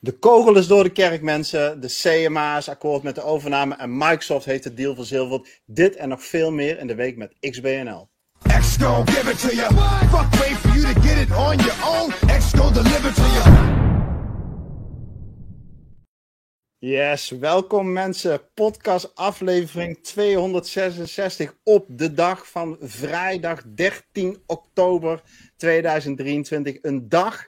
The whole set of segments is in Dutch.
De kogel is door de kerk, mensen. De CMA is akkoord met de overname en Microsoft heeft de deal verzilverd. Dit en nog veel meer in de week met XBNL. Give it to you. Fuck wait for you to get it on your own. Deliver to you. Yes, welkom mensen. Podcast aflevering 266 op de dag van vrijdag 13 oktober 2023. Een dag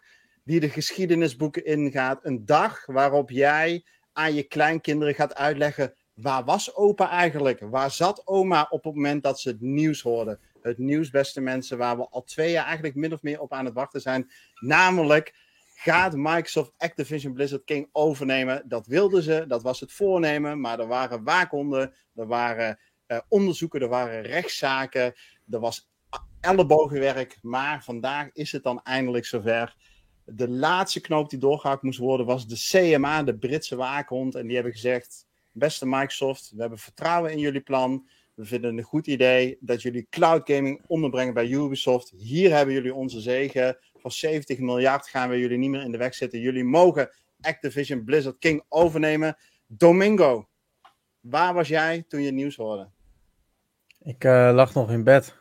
die de geschiedenisboeken ingaat. Een dag waarop jij aan je kleinkinderen gaat uitleggen: waar was opa eigenlijk? Waar zat oma op het moment dat ze het nieuws hoorden? Het nieuws, beste mensen, waar we al twee jaar eigenlijk min of meer op aan het wachten zijn. Namelijk, gaat Microsoft Activision Blizzard King overnemen? Dat wilden ze, dat was het voornemen, maar er waren waakhonden, er waren uh, onderzoeken, er waren rechtszaken, er was ellebogenwerk. Maar vandaag is het dan eindelijk zover de laatste knoop die doorgehakt moest worden was de CMA, de Britse waakhond. En die hebben gezegd: Beste Microsoft, we hebben vertrouwen in jullie plan. We vinden het een goed idee dat jullie cloud gaming onderbrengen bij Ubisoft. Hier hebben jullie onze zegen. Voor 70 miljard gaan we jullie niet meer in de weg zitten. Jullie mogen Activision Blizzard King overnemen. Domingo, waar was jij toen je het nieuws hoorde? Ik uh, lag nog in bed.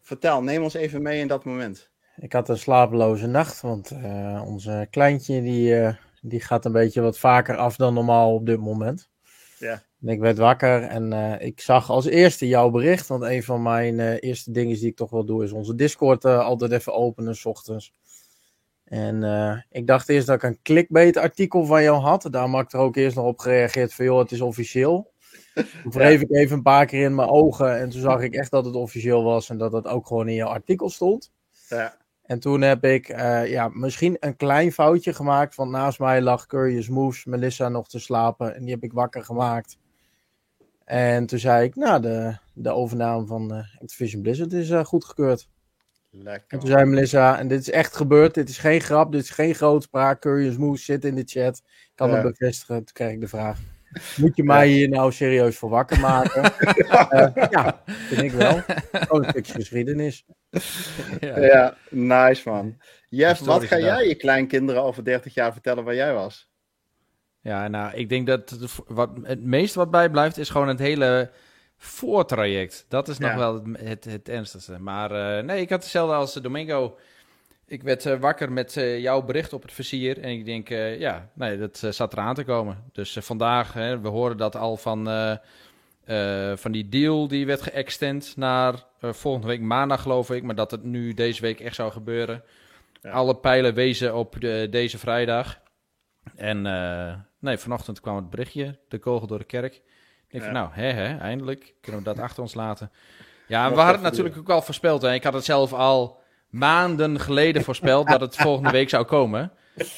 Vertel, neem ons even mee in dat moment. Ik had een slapeloze nacht, want uh, onze kleintje die, uh, die gaat een beetje wat vaker af dan normaal op dit moment. Ja. En ik werd wakker en uh, ik zag als eerste jouw bericht, want een van mijn eerste dingen die ik toch wel doe is onze Discord altijd even openen, s ochtends. En ik dacht eerst dat ik een clickbait artikel van jou had. Daar had ik er ook eerst nog op gereageerd van joh, het is officieel. Toen wreef ik even een paar keer in mijn ogen en toen zag ik echt dat het officieel was en dat het ook gewoon in jouw artikel stond. Ja. En toen heb ik uh, ja, misschien een klein foutje gemaakt. Want naast mij lag Curious Moves, Melissa nog te slapen. En die heb ik wakker gemaakt. En toen zei ik, nou, de, de overname van uh, Activision Blizzard is uh, goedgekeurd. Lekker. En toen zei Melissa, en dit is echt gebeurd. Dit is geen grap, dit is geen grootspraak. Curious Moves zit in de chat. Ik kan het bevestigen. Toen kreeg ik de vraag. Moet je mij hier nou serieus voor wakker maken? uh, ja, vind ik wel. Gewoon een stukje geschiedenis. Ja, ja nice man. Jeff, wat ga jij je kleinkinderen over 30 jaar vertellen waar jij was? Ja, nou, ik denk dat wat, het meeste wat bijblijft is gewoon het hele voortraject. Dat is nog wel het, het, het, ernstigste. Maar uh, nee, ik had hetzelfde als Domingo. Ik werd uh, wakker met uh, jouw bericht op het versier. En ik denk, uh, ja, nee, dat zat eraan te komen. Dus vandaag, hè, we horen dat al van, van die deal die werd geëxtend naar volgende week maandag, geloof ik. Maar dat het nu deze week echt zou gebeuren. Ja. Alle pijlen wezen op de, deze vrijdag. En nee, vanochtend kwam het berichtje, de kogel door de kerk. Ik denk ja. van, nou, hè, hè, eindelijk kunnen we dat achter ons laten. Ja, we hadden het natuurlijk ook al voorspeld. Hè. Ik had het zelf al maanden geleden voorspeld dat het volgende week zou komen.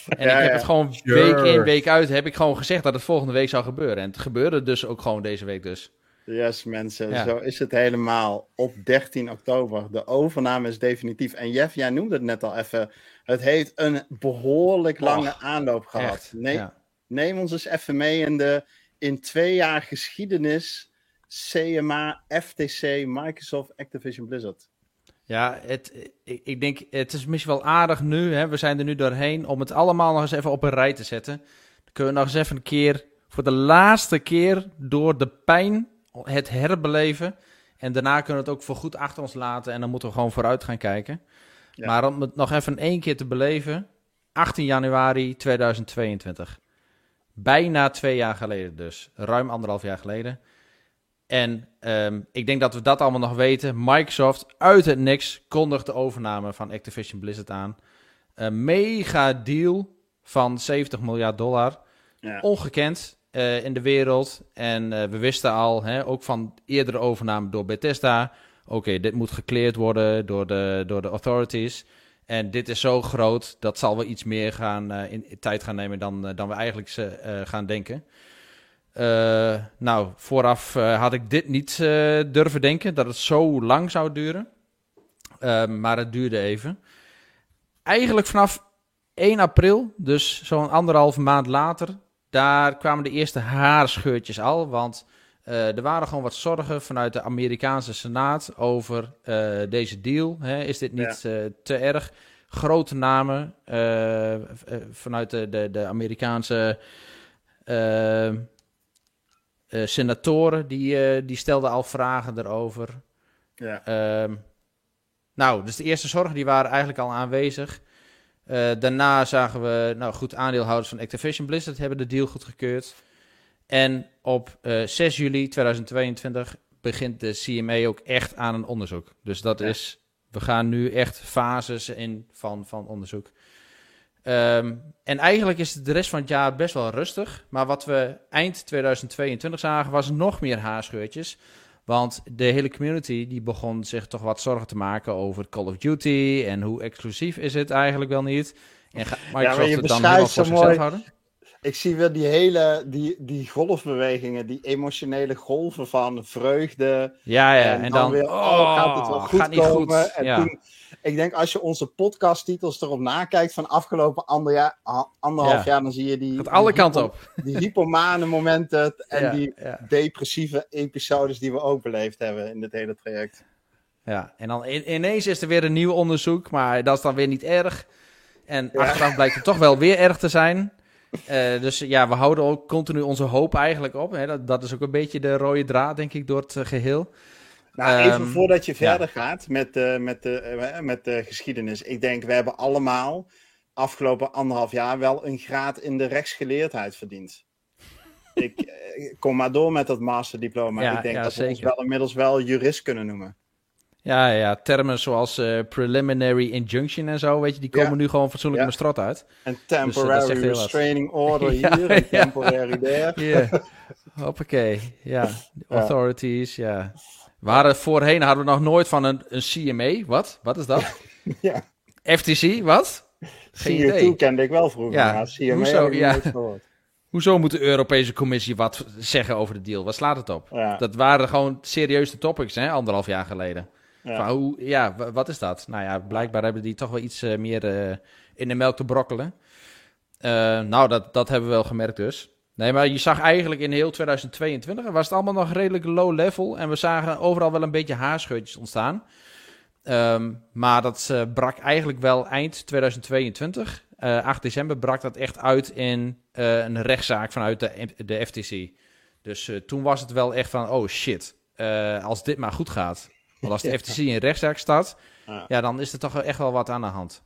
En ik heb het gewoon week in, week uit, heb ik gewoon gezegd dat het volgende week zou gebeuren. En het gebeurde dus ook gewoon deze week dus. Yes, mensen, zo is het helemaal. Op 13 oktober. De overname is definitief. En Jeff, jij noemde het net al even. Het heeft een behoorlijk lange aanloop gehad. nee, Neem ons eens even mee in de in twee jaar geschiedenis CMA, FTC, Microsoft, Activision Blizzard. Ja, het, ik, ik, denk, het is misschien wel aardig nu, hè, we zijn er nu doorheen, om het allemaal nog eens even op een rij te zetten. Dan kunnen we nog eens even een keer, voor de laatste keer, door de pijn het herbeleven. En daarna kunnen we het ook voor goed achter ons laten en dan moeten we gewoon vooruit gaan kijken. Maar om het nog even één keer te beleven, 18 januari 2022. Bijna twee jaar geleden dus, ruim anderhalf jaar geleden. En um, ik denk dat we dat allemaal nog weten. Microsoft uit het niks kondigt de overname van Activision Blizzard aan. Een mega deal van 70 miljard dollar. Ja. Ongekend uh, in de wereld. En uh, we wisten al, hè, ook van eerdere overname door Bethesda. Oké, okay, dit moet gekleerd worden door de, door de authorities. En dit is zo groot, dat zal wel iets meer gaan, uh, in, in, tijd gaan nemen dan, dan we eigenlijk gaan denken. Uh, nou, vooraf uh, had ik dit niet uh, durven denken, dat het zo lang zou duren. maar het duurde even. Eigenlijk vanaf 1 april, dus zo'n anderhalf maand later, daar kwamen de eerste haarscheurtjes al. Want er waren gewoon wat zorgen vanuit de Amerikaanse Senaat over deze deal. Hè? Is dit niet ja. te erg? grote namen vanuit de, de, de Amerikaanse senatoren, die, die stelden al vragen erover. Ja. Ehm, nou, dus de eerste zorgen die waren eigenlijk al aanwezig. Uh, daarna zagen we, nou goed, aandeelhouders van Activision Blizzard hebben de deal goedgekeurd. En op uh, eh, 6 juli 2022 begint de CMA ook echt aan een onderzoek. Dus dat is, we gaan nu echt fases in van, van onderzoek. Um, en eigenlijk is de rest van het jaar best wel rustig. Maar wat we eind 2022 zagen, was nog meer haarscheurtjes. Want de hele community die begon zich toch wat zorgen te maken over Call of Duty en hoe exclusief is het eigenlijk wel niet. En ga Microsoft ja, het dan helemaal voor zichzelf houden? Ik zie weer die hele, die, die golfbewegingen, die emotionele golven van vreugde. Ja, ja, en, dan, weer, oh, gaat het wel goed komen. Goed. En ja. toen, ik denk als je onze podcasttitels erop nakijkt van afgelopen ander jaar, anderhalf jaar, dan zie je die... Gaat alle kanten op. Die hypomane momenten en die depressieve episodes die we ook beleefd hebben in dit hele traject. Ja, en dan ineens is er weer een nieuw onderzoek, maar dat is dan weer niet erg. En achteraf blijkt het toch wel weer erg te zijn. Uh, dus ja, we houden ook continu onze hoop eigenlijk op. Hè. Dat, dat is ook een beetje de rode draad, denk ik, door het uh, geheel. Nou, even um, voordat je verder ja. gaat met, uh, met, de, met de geschiedenis. Ik denk, we hebben allemaal afgelopen anderhalf jaar wel een graad in de rechtsgeleerdheid verdiend. ik, kom maar door met dat masterdiploma. Ja, ik denk ja, dat zeker. we ons wel inmiddels wel jurist kunnen noemen. Ja, ja, termen zoals uh, preliminary injunction en zo, weet je, die komen nu gewoon fatsoenlijk ja. mijn strot uit. En dus, eh, temporary dus, restraining order hier, en temporary there. Yeah. Hoppakee, ja. Authorities, ja. We hadden voorheen hadden we nog nooit van een, een CMA. Wat? Wat is dat? ja. FTC, wat? Geen idee. kende ik wel vroeger, ja. CMA Hoezo? Ja. Hoezo moet de Europese Commissie wat zeggen over de deal? Wat slaat het op? Ja. Dat waren gewoon serieuze topics, hè, anderhalf jaar geleden. Ja. hoe, ja, wat is dat? Nou ja, blijkbaar hebben die toch wel iets uh, meer uh, in de melk te brokkelen. Uh, nou, dat, dat hebben we wel gemerkt dus. Nee, maar je zag eigenlijk in heel 2022 was het allemaal nog redelijk low level. En we zagen overal wel een beetje haarscheurtjes ontstaan. Um, maar dat brak eigenlijk wel eind 2022. 8 december brak dat echt uit in een rechtszaak vanuit de, de FTC. Dus toen was het wel echt van, oh shit, als dit maar goed gaat want als de FTC in rechtszaak staat, ja. dan is er toch echt wel wat aan de hand.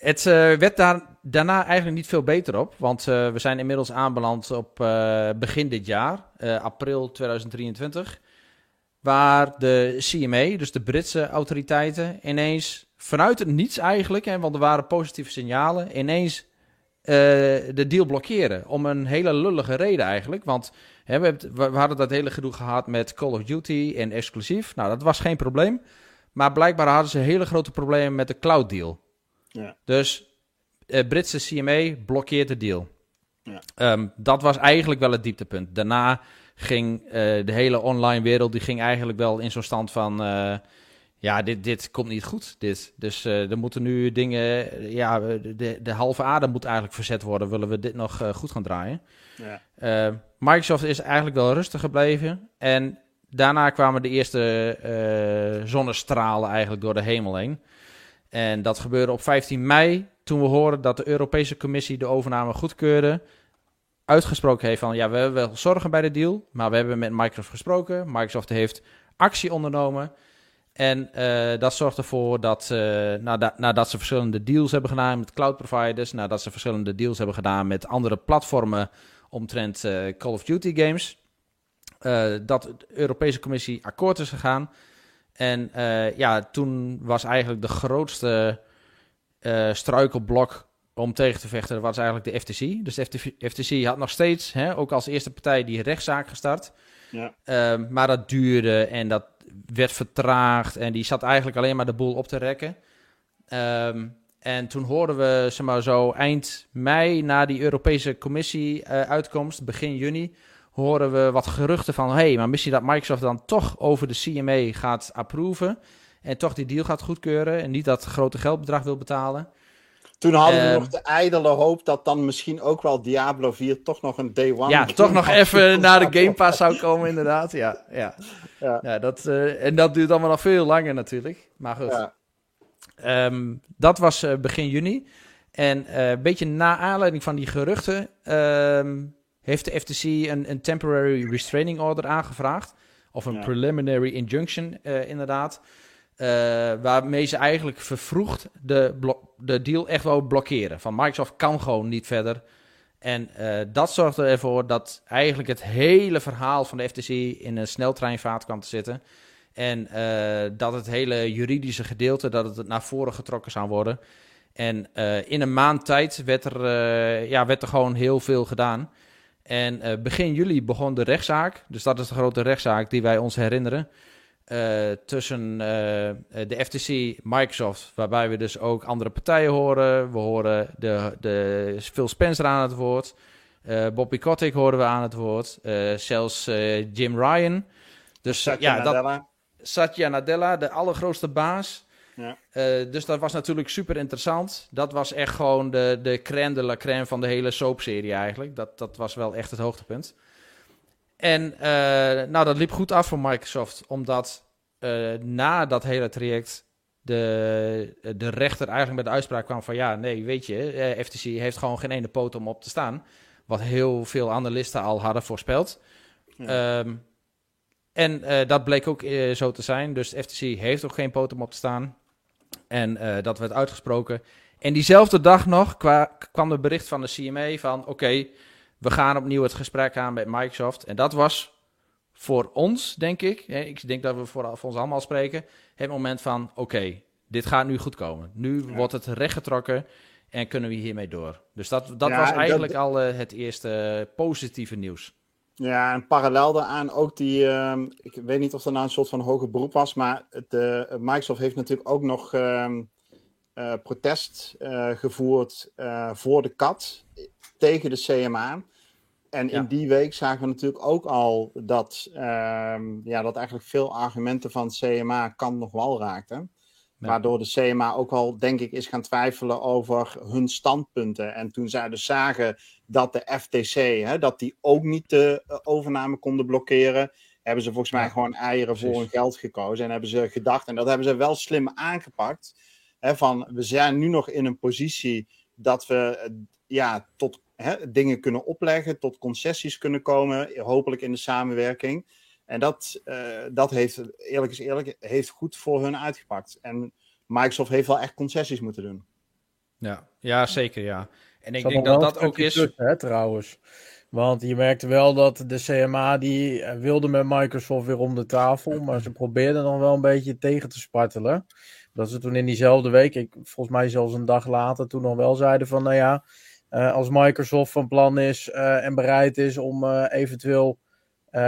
Het uh, werd daar, daarna eigenlijk niet veel beter op. Want uh, we zijn inmiddels aanbeland op uh, begin dit jaar, april 2023. Waar de CMA, dus de Britse autoriteiten, ineens vanuit het niets eigenlijk, hè, want er waren positieve signalen, ineens de deal blokkeren. Om een hele lullige reden eigenlijk. Want we, we, hadden dat hele gedoe gehad met Call of Duty en exclusief. Nou, dat was geen probleem. Maar blijkbaar hadden ze hele grote problemen met de cloud deal. Ja. Dus uh, Britse CMA blokkeert de deal. Ja. Um, dat was eigenlijk wel het dieptepunt. Daarna ging uh, de hele online wereld die ging eigenlijk wel in zo'n stand van... Uh, ja, dit, dit komt niet goed. Dit. Dus er moeten nu dingen... Ja, de, de halve adem moet eigenlijk verzet worden. Willen we dit nog goed gaan draaien? Ja. Uh, Microsoft is eigenlijk wel rustig gebleven. En daarna kwamen de eerste zonnestralen eigenlijk door de hemel heen. En dat gebeurde op 15 mei, toen we hoorden dat de Europese Commissie de overname goedkeurde. Uitgesproken heeft van, ja, we hebben wel zorgen bij de deal, maar we hebben met Microsoft gesproken. Microsoft heeft actie ondernomen. En uh, dat zorgt ervoor dat, uh, nadat, ze verschillende deals hebben gedaan met cloud providers, nadat ze verschillende deals hebben gedaan met andere platformen omtrent uh, Call of Duty games. Dat de Europese Commissie akkoord is gegaan. En uh, ja, toen was eigenlijk de grootste struikelblok om tegen te vechten, was eigenlijk de FTC. Dus de FTC had nog steeds, hè, ook als eerste partij, die rechtszaak gestart. Ja. Uh, maar dat duurde en dat werd vertraagd en die zat eigenlijk alleen maar de boel op te rekken. Um, en toen hoorden we, zeg maar zo, eind mei, na die Europese Commissie-uitkomst, begin juni, horen we wat geruchten van: hé, hey, maar misschien dat Microsoft dan toch over de CMA gaat approven. En toch die deal gaat goedkeuren. En niet dat grote geldbedrag wil betalen. Toen hadden we ehm, nog de ijdele hoop dat dan misschien ook wel Diablo 4 toch nog een day one. Ja, toch nog even naar de Game Pass zou komen, inderdaad. Ja, ja. ja. ja dat, uh, en dat duurt allemaal nog veel langer natuurlijk. Maar goed. Ja. ehm, dat was begin juni. En een beetje na aanleiding van die geruchten ehm, heeft de FTC een, een temporary restraining order aangevraagd. Of een preliminary injunction, inderdaad. waarmee ze eigenlijk vervroegd de, de deal echt wel blokkeren. Van Microsoft kan gewoon niet verder en uh, dat zorgde ervoor dat eigenlijk het hele verhaal van de FTC in een sneltreinvaart kwam te zitten. En dat het hele juridische gedeelte dat het naar voren getrokken zou worden. En in een maand tijd werd er, ja, werd er gewoon heel veel gedaan. En begin juli begon de rechtszaak. Dus dat is de grote rechtszaak die wij ons herinneren. Uh, tussen uh, de FTC, Microsoft, waarbij we dus ook andere partijen horen. We horen de, de Phil Spencer aan het woord. Bobby Kotick horen we aan het woord. zelfs Jim Ryan. Dus Satya ja, Nadella. Dat, Satya Nadella, de allergrootste baas. Ja. dus dat was natuurlijk super interessant. Dat was echt gewoon de, de crème de la crème van de hele soapserie eigenlijk. Dat, dat was wel echt het hoogtepunt. En uh, nou, dat liep goed af voor Microsoft, omdat uh, na dat hele traject de, de rechter eigenlijk met de uitspraak kwam van ja, nee, weet je, FTC heeft gewoon geen ene poot om op te staan. Wat heel veel analisten al hadden voorspeld. Ja. Um, en dat bleek ook zo te zijn. Dus FTC heeft ook geen poot om op te staan. En dat werd uitgesproken. En diezelfde dag nog kwam er bericht van de CMA van oké, we gaan opnieuw het gesprek aan met Microsoft. En dat was voor ons, denk ik, hè, ik denk dat we voor, voor ons allemaal spreken, het moment van: oké, dit gaat nu goed komen. Nu wordt het rechtgetrokken en kunnen we hiermee door. Dus dat, dat was eigenlijk al uh, het eerste positieve nieuws. Ja, en parallel daaraan ook die, uh, ik weet niet of dat nou een soort van hoger beroep was, maar de, uh, Microsoft heeft natuurlijk ook nog ehm, uh, protest gevoerd voor de kat tegen de CMA. En in die week zagen we natuurlijk ook al dat, um, ja, dat eigenlijk veel argumenten van CMA kan nog wel raakten. Waardoor de CMA ook al, denk ik, is gaan twijfelen over hun standpunten. En toen zij dus zagen dat de FTC, hè, dat die ook niet de uh, overname konden blokkeren, hebben ze volgens mij gewoon eieren voor hun geld gekozen. En hebben ze gedacht, en dat hebben ze wel slim aangepakt, hè, van we zijn nu nog in een positie dat we ja, tot hè, dingen kunnen opleggen, tot concessies kunnen komen, hopelijk in de samenwerking. En dat, uh, dat heeft, eerlijk is eerlijk, heeft goed voor hun uitgepakt. En Microsoft heeft wel echt concessies moeten doen. Ja, ja zeker ja. En ik denk dat dat ook is... Tussen, hè, trouwens. Want je merkte wel dat de CMA die eh, wilde met Microsoft weer om de tafel, maar ze probeerden nog wel een beetje tegen te spartelen. Dat ze toen in diezelfde week, ik, volgens mij zelfs een dag later, toen nog wel zeiden van, nou ja, uh, als Microsoft van plan is uh, en bereid is om uh, eventueel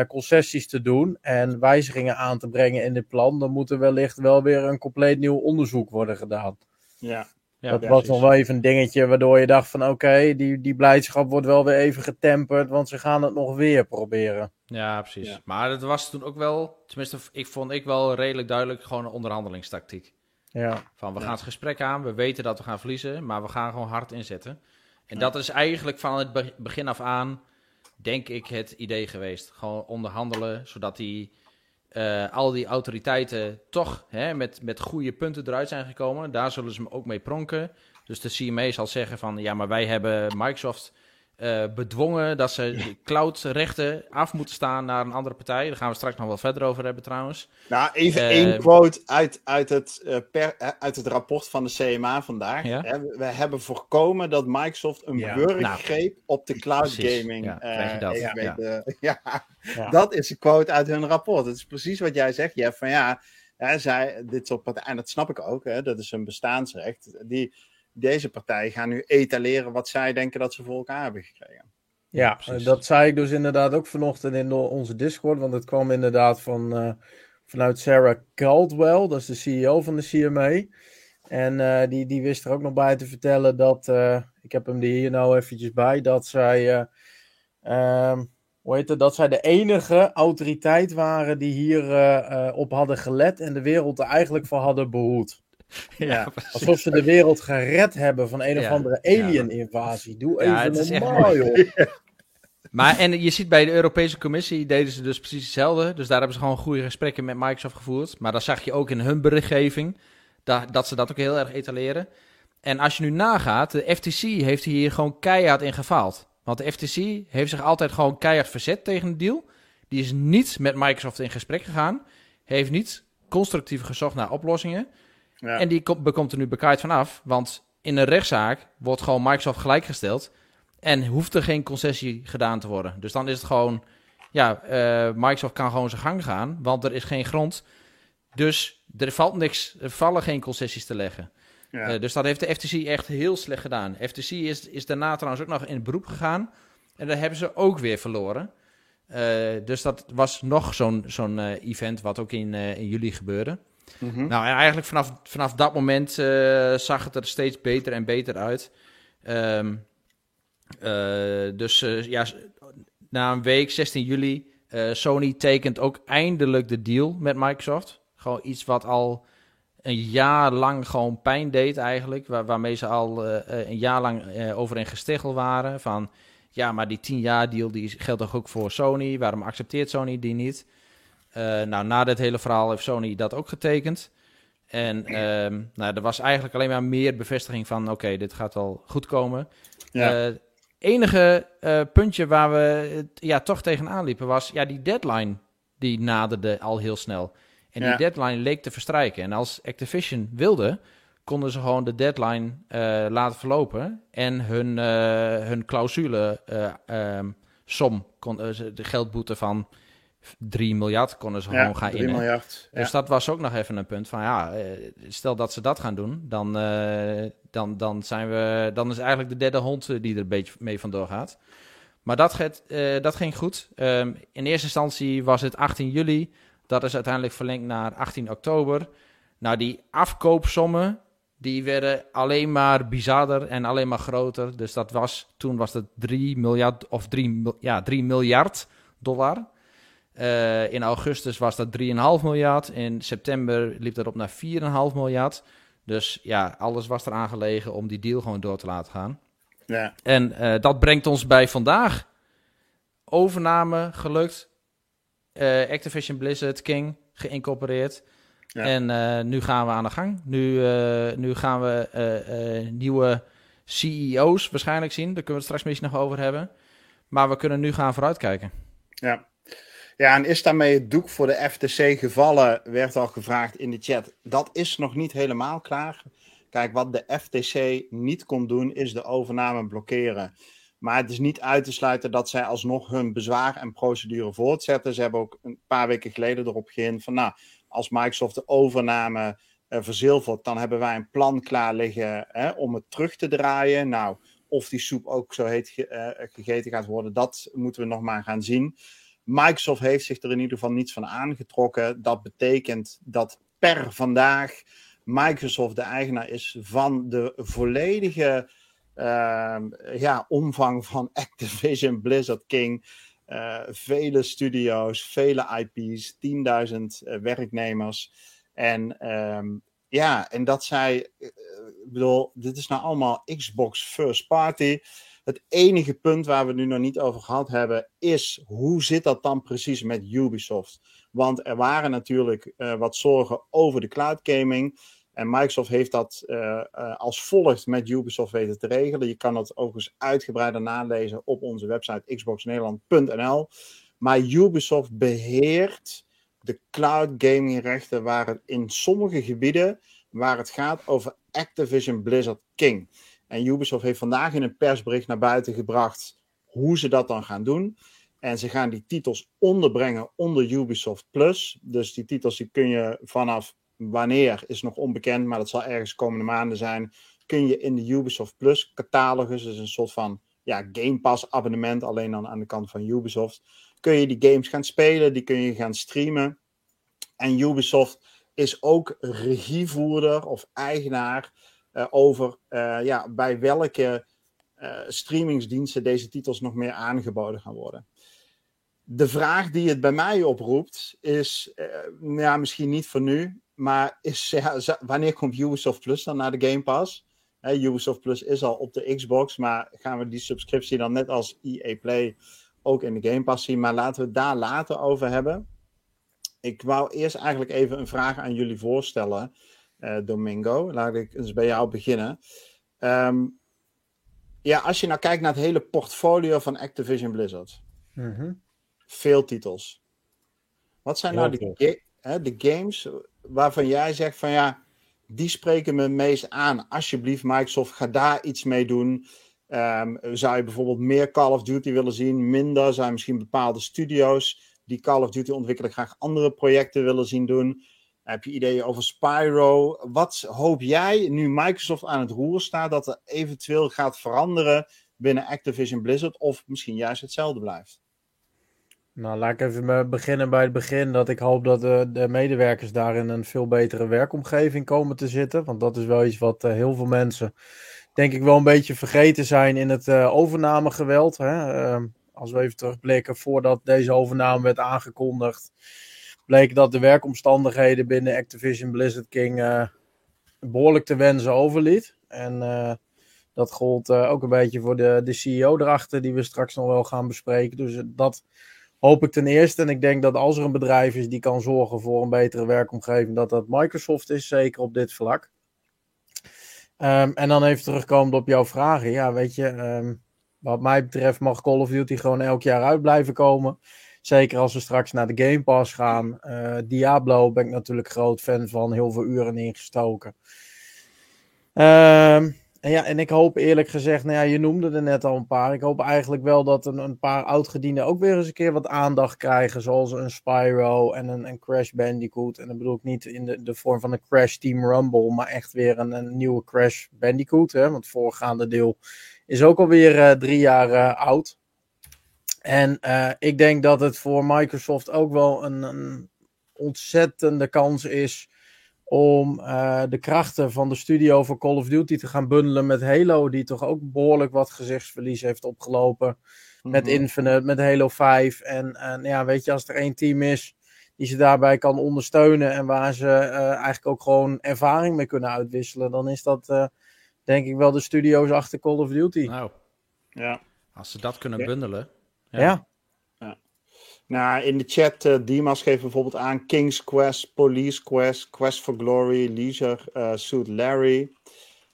concessies te doen en wijzigingen aan te brengen in dit plan, dan moet er wellicht wel weer een compleet nieuw onderzoek worden gedaan. Ja. ja dat was nog wel even een dingetje waardoor je dacht van oké, die, die blijdschap wordt wel weer even getemperd, want ze gaan het nog weer proberen. Ja, precies. Ja. Maar het was toen ook wel, tenminste ik vond ik wel redelijk duidelijk gewoon een onderhandelingstactiek. Ja. Van we gaan het gesprek aan, we weten dat we gaan verliezen, maar we gaan gewoon hard inzetten. En dat is eigenlijk van het begin af aan, denk ik, het idee geweest. Gewoon onderhandelen, zodat die, uh, al die autoriteiten toch hè, met, met goede punten eruit zijn gekomen. Daar zullen ze ook mee pronken. Dus de CMA zal zeggen van, ja, maar wij hebben Microsoft uh, bedwongen dat ze cloudrechten af moeten staan naar een andere partij. Daar gaan we straks nog wel verder over hebben trouwens. Nou, even uh, één quote uit, uit, het, uh, per, uit het rapport van de CMA vandaag. Ja? We hebben voorkomen dat Microsoft een ja. burggreep nou, op de cloud precies. gaming ja, dat. ja. ja. dat is een quote uit hun rapport. Het is precies wat jij zegt, Jeff. Van ja, zij, dit soort partijen, en dat snap ik ook, hè, dat is een bestaansrecht. Die deze partijen gaan nu etaleren wat zij denken dat ze voor elkaar hebben gekregen. Ja, dat zei ik dus inderdaad ook vanochtend in onze Discord, want het kwam inderdaad van, uh, vanuit Sarah Caldwell, dat is de CEO van de CMA. En uh, die, die wist er ook nog bij te vertellen dat, uh, ik heb hem er hier nou eventjes bij, dat zij, ehm, hoe heet het, dat zij de enige autoriteit waren die hier op hadden gelet en de wereld er eigenlijk voor hadden behoed. Ja, Alsof ze de wereld gered hebben van een of andere alien-invasie. Doe even normaal, joh. Maar en je ziet bij de Europese Commissie deden ze dus precies hetzelfde. Dus daar hebben ze gewoon goede gesprekken met Microsoft gevoerd. Maar dan zag je ook in hun berichtgeving dat, dat ze dat ook heel erg etaleren. En als je nu nagaat, de FTC heeft hier gewoon keihard in gefaald. Want de FTC heeft zich altijd gewoon keihard verzet tegen de deal. Die is niet met Microsoft in gesprek gegaan. Heeft niet constructief gezocht naar oplossingen. Ja. En die bekomt er nu bekaaid vanaf. Want in een rechtszaak wordt gewoon Microsoft gelijkgesteld. En hoeft er geen concessie gedaan te worden. Dus dan is het gewoon, ja, uh, Microsoft kan gewoon zijn gang gaan, want er is geen grond. Dus er valt niks, er vallen geen concessies te leggen. Ja. Uh, dus dat heeft de FTC echt heel slecht gedaan. FTC is, is daarna trouwens ook nog in het beroep gegaan. En daar hebben ze ook weer verloren. Uh, dus dat was nog zo'n zo'n event wat ook in, in juli gebeurde. -hmm. Nou, en eigenlijk vanaf, vanaf dat moment zag het er steeds beter en beter uit. Um, uh, dus uh, ja, na een week, 16 juli, uh, Sony tekent ook eindelijk de deal met Microsoft. Gewoon iets wat al een jaar lang gewoon pijn deed eigenlijk. Waar, waarmee ze al een jaar lang over in gestichel waren. Van ja, maar die 10 jaar deal die geldt toch ook voor Sony? Waarom accepteert Sony die niet? Nou, na dit hele verhaal heeft Sony dat ook getekend. En um, nou, er was eigenlijk alleen maar meer bevestiging van... oké, dit gaat wel goed komen. Ja enige uh, puntje waar we ja, toch tegenaan liepen was ja, die deadline die naderde al heel snel. En die deadline leek te verstrijken. En als Activision wilde, konden ze gewoon de deadline uh, laten verlopen en hun, hun clausule um, som, kon, de geldboete van 3 miljard konden ze gewoon gaan in. Miljard, Dus dat was ook nog even een punt van ja, stel dat ze dat gaan doen, dan dan, dan, zijn we, dan is eigenlijk de derde hond eh, die er een beetje mee vandoor gaat. Maar dat, gaat, uh, dat ging goed. Um, in eerste instantie was het 18 juli. Dat is uiteindelijk verlengd naar 18 oktober. Nou, die afkoopsommen, die werden alleen maar bizarder en alleen maar groter. Dus dat was, toen was het 3 miljard, of 3, ja, 3 miljard dollar. Uh, in augustus was dat 3,5 miljard. In september liep dat op naar 4,5 miljard. Dus ja, alles was eraan gelegen om die deal gewoon door te laten gaan. Ja. En uh, dat brengt ons bij vandaag. Overname gelukt. Uh, Activision Blizzard King geïncorporeerd. Ja. En nu gaan we aan de gang. Nu, nu gaan we nieuwe CEO's waarschijnlijk zien. Daar kunnen we het straks misschien nog over hebben. Maar we kunnen nu gaan vooruitkijken. Ja, ja, en is daarmee het doek voor de FTC gevallen, werd al gevraagd in de chat. Dat is nog niet helemaal klaar. Kijk, wat de FTC niet kon doen, is de overname blokkeren. Maar het is niet uit te sluiten dat zij alsnog hun bezwaar en procedure voortzetten. Ze hebben ook een paar weken geleden erop geïnd van, nou, als Microsoft de overname uh, verzilvert, dan hebben wij een plan klaar liggen hè, om het terug te draaien. Nou, of die soep ook zo heet uh, gegeten gaat worden, dat moeten we nog maar gaan zien. Microsoft heeft zich er in ieder geval niets van aangetrokken. Dat betekent dat per vandaag Microsoft de eigenaar is van de volledige uh, ja, omvang van Activision Blizzard King. Uh, vele studio's, vele IP's, 10.000 uh, werknemers. En um, ja, en dat zij, uh, ik bedoel, dit is nou allemaal Xbox First Party. Het enige punt waar we nu nog niet over gehad hebben, is hoe zit dat dan precies met Ubisoft? Want er waren natuurlijk uh, wat zorgen over de cloud gaming. En Microsoft heeft dat uh, uh, als volgt met Ubisoft weten te regelen. Je kan dat overigens uitgebreider nalezen op onze website xboxnederland.nl. Maar Ubisoft beheert de cloud gaming rechten waar het in sommige gebieden waar het gaat over Activision Blizzard King. En Ubisoft heeft vandaag in een persbericht naar buiten gebracht hoe ze dat dan gaan doen. En ze gaan die titels onderbrengen onder Ubisoft Plus. Dus die titels die kun je vanaf wanneer is nog onbekend, maar dat zal ergens komende maanden zijn. Kun je in de Ubisoft Plus catalogus, dus een soort van ja, Game Pass abonnement, alleen dan aan de kant van Ubisoft. Kun je die games gaan spelen, die kun je gaan streamen. En Ubisoft is ook regievoerder of eigenaar over uh, ja, bij welke uh, streamingsdiensten deze titels nog meer aangeboden gaan worden. De vraag die het bij mij oproept is, ja, misschien niet voor nu, maar is, wanneer komt Ubisoft Plus dan naar de Game Pass? Ubisoft Plus is al op de Xbox, maar gaan we die subscriptie dan net als EA Play ook in de Game Pass zien? Maar laten we het daar later over hebben. Ik wou eerst eigenlijk even een vraag aan jullie voorstellen. Domingo. Laat ik eens bij jou beginnen. Ehm, ja, als je nou kijkt naar het hele portfolio van Activision Blizzard. Mhm. Veel titels. Wat zijn nou de, hè, de games waarvan jij zegt van ja, die spreken me meest aan. Alsjeblieft, Microsoft, ga daar iets mee doen. Um, zou je bijvoorbeeld meer Call of Duty willen zien? Minder? Zijn misschien bepaalde studio's die Call of Duty ontwikkelen graag andere projecten willen zien doen? Heb je ideeën over Spyro? Wat hoop jij, nu Microsoft aan het roer staat, dat er eventueel gaat veranderen binnen Activision Blizzard? Of misschien juist hetzelfde blijft? Nou, laat ik even beginnen bij het begin. Dat ik hoop dat de, de medewerkers daar in een veel betere werkomgeving komen te zitten. Want dat is wel iets wat uh, heel veel mensen, denk ik, wel een beetje vergeten zijn in het uh, overnamegeweld. Hè? Uh, als we even terugblikken, voordat deze overname werd aangekondigd, bleek dat de werkomstandigheden binnen Activision Blizzard King uh, behoorlijk te wensen overliet. En dat gold ook een beetje voor de, de CEO erachter, die we straks nog wel gaan bespreken. Dus dat hoop ik ten eerste. En ik denk dat als er een bedrijf is die kan zorgen voor een betere werkomgeving, dat dat Microsoft is, zeker op dit vlak. Ehm, en dan even terugkomend op jouw vragen. Ja, weet je, um, wat mij betreft mag Call of Duty gewoon elk jaar uit blijven komen. Zeker als we straks naar de Game Pass gaan. Uh, Diablo ben ik natuurlijk groot fan van, heel veel uren ingestoken. Um, en, ja, en ik hoop eerlijk gezegd, nou ja, je noemde er net al een paar. Ik hoop eigenlijk wel dat een, een paar oudgedienden ook weer eens een keer wat aandacht krijgen. Zoals een Spyro en een, Crash Bandicoot. En dat bedoel ik niet in de, de vorm van een Crash Team Rumble, maar echt weer een, een nieuwe Crash Bandicoot. Hè? Want het voorgaande deel is ook alweer uh, drie jaar uh, oud. En uh, ik denk dat het voor Microsoft ook wel een, een ontzettende kans is om uh, de krachten van de studio voor Call of Duty te gaan bundelen met Halo, die toch ook behoorlijk wat gezichtsverlies heeft opgelopen. Met mhm. Infinite, met Halo 5. En, en ja, weet je, als er één team is die ze daarbij kan ondersteunen en waar ze uh, eigenlijk ook gewoon ervaring mee kunnen uitwisselen, dan is dat uh, denk ik wel de studio's achter Call of Duty. Nou, ja. Als ze dat kunnen bundelen. Ja. ja. Nou, in de chat, uh, Dimas geeft bijvoorbeeld aan King's Quest, Police Quest, Quest for Glory, Leisure uh, Suit Larry.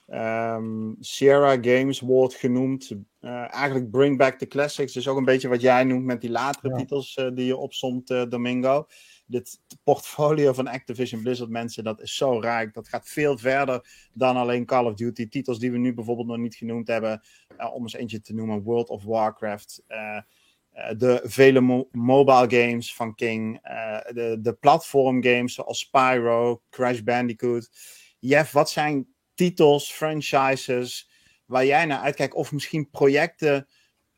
Um, Sierra Games wordt genoemd. Uh, eigenlijk Bring Back the Classics. Dus ook een beetje wat jij noemt met die latere titels die je opzomt, Domingo. Dit portfolio van Activision Blizzard mensen, dat is zo rijk. Dat gaat veel verder dan alleen Call of Duty. Titels die we nu bijvoorbeeld nog niet genoemd hebben. om eens eentje te noemen, World of Warcraft. Eh, de vele mobile games van King, uh, de, de platform games zoals Spyro, Crash Bandicoot. Jeff, wat zijn titels, franchises waar jij naar uitkijkt? Of misschien projecten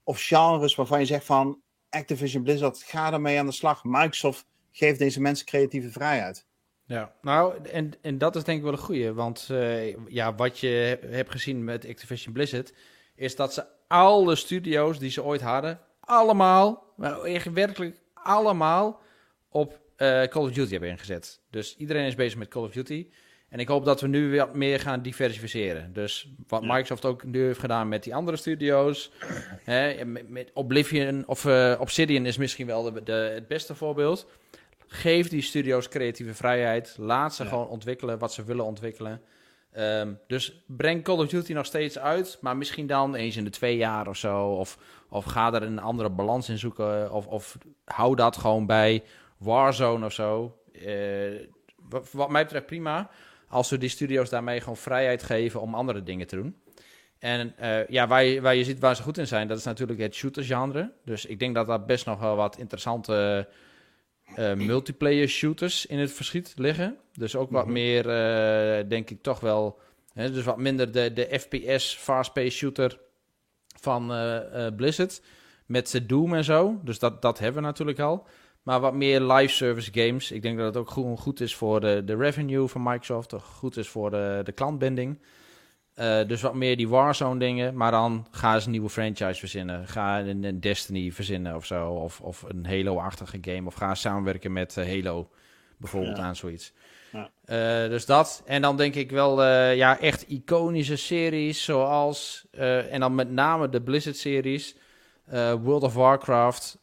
of genres waarvan je zegt van Activision Blizzard, ga ermee aan de slag. Microsoft geeft deze mensen creatieve vrijheid. Ja, nou, en, en dat is denk ik wel een goede. Want uh, ja, wat je hebt gezien met Activision Blizzard, is dat ze alle studio's die ze ooit hadden, allemaal, maar echt werkelijk allemaal op uh, Call of Duty hebben ingezet. Dus iedereen is bezig met Call of Duty. En ik hoop dat we nu weer meer gaan diversificeren. Dus wat Microsoft ook nu heeft gedaan met die andere studio's. Hè, met, Oblivion of uh, Obsidian is misschien wel de, de, het beste voorbeeld. Geef die studio's creatieve vrijheid. Laat ze gewoon ontwikkelen wat ze willen ontwikkelen. Um, dus breng Call of Duty nog steeds uit, maar misschien dan eens in de twee jaar of zo. Of, of ga er een andere balans in zoeken. Of, of hou dat gewoon bij Warzone of zo. Uh, wat, mij betreft prima. Als we die studio's daarmee gewoon vrijheid geven om andere dingen te doen. En uh, ja, waar je, waar je ziet waar ze goed in zijn, dat is natuurlijk het shooter genre. Dus ik denk dat daar best nog wel wat interessante uh, multiplayer shooters in het verschiet liggen. Dus ook wat mhm. meer, uh, denk ik toch wel. Hè, dus wat minder de, de FPS fast-paced shooter van uh, Blizzard. Met Doom en zo. Dus dat, dat hebben we natuurlijk al. Maar wat meer live service games. Ik denk dat het ook goed, goed is voor de, de revenue van Microsoft. Goed is voor de, de klantbinding. Uh, dus wat meer die Warzone dingen. Maar dan ga eens een nieuwe franchise verzinnen. Ga een, een Destiny verzinnen of zo. Of, of een Halo-achtige game. Of ga samenwerken met uh, Halo bijvoorbeeld aan zoiets. Ja. Uh, dus dat. En dan denk ik wel ja, echt iconische series zoals... en dan met name de Blizzard-series. World of Warcraft,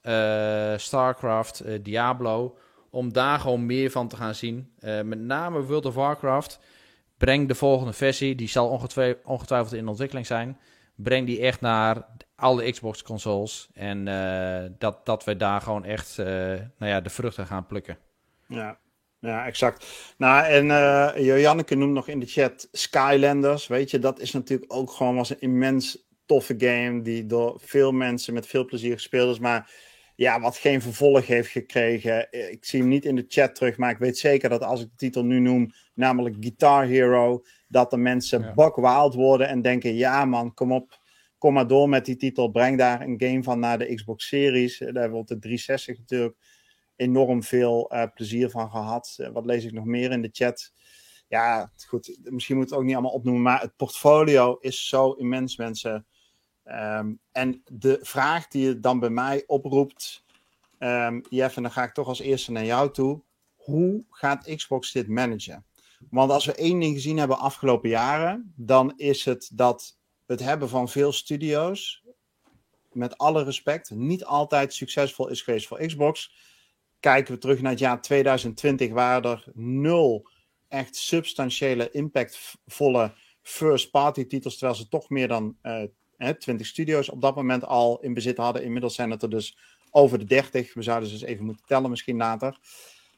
Starcraft, Diablo. Om daar gewoon meer van te gaan zien. met name World of Warcraft breng de volgende versie, die zal ongetwijfeld in ontwikkeling zijn. Breng die echt naar alle Xbox consoles. En uh, dat, dat we daar gewoon echt uh, nou ja, de vruchten gaan plukken. Ja, ja, exact. Nou, en uh, Janneke noemt nog in de chat Skylanders. Weet je, dat is natuurlijk ook gewoon was een immens toffe game. Die door veel mensen met veel plezier gespeeld is. Maar ja, wat geen vervolg heeft gekregen. Ik zie hem niet in de chat terug. Maar ik weet zeker dat als ik de titel nu noem, namelijk Guitar Hero. Dat de mensen ja. wild worden en denken: ja, man, kom op. Kom maar door met die titel. Breng daar een game van naar de Xbox Series. Daar hebben we op de 360 natuurlijk enorm veel uh, plezier van gehad. Uh, wat lees ik nog meer in de chat? Ja, goed, misschien moet het ook niet allemaal opnoemen, maar het portfolio is zo immens, mensen. Um, en de vraag die je dan bij mij oproept, um, Jeff, en dan ga ik toch als eerste naar jou toe. Hoe gaat Xbox dit managen? Want als we één ding gezien hebben afgelopen jaren, dan is het dat het hebben van veel studio's, met alle respect, niet altijd succesvol is geweest voor Xbox kijken we terug naar het jaar 2020, waren er nul echt substantiële, impactvolle first-party titels, terwijl ze toch meer dan uh, eh, 20 studio's op dat moment al in bezit hadden. Inmiddels zijn het er dus over de 30. We zouden ze dus even moeten tellen, misschien later.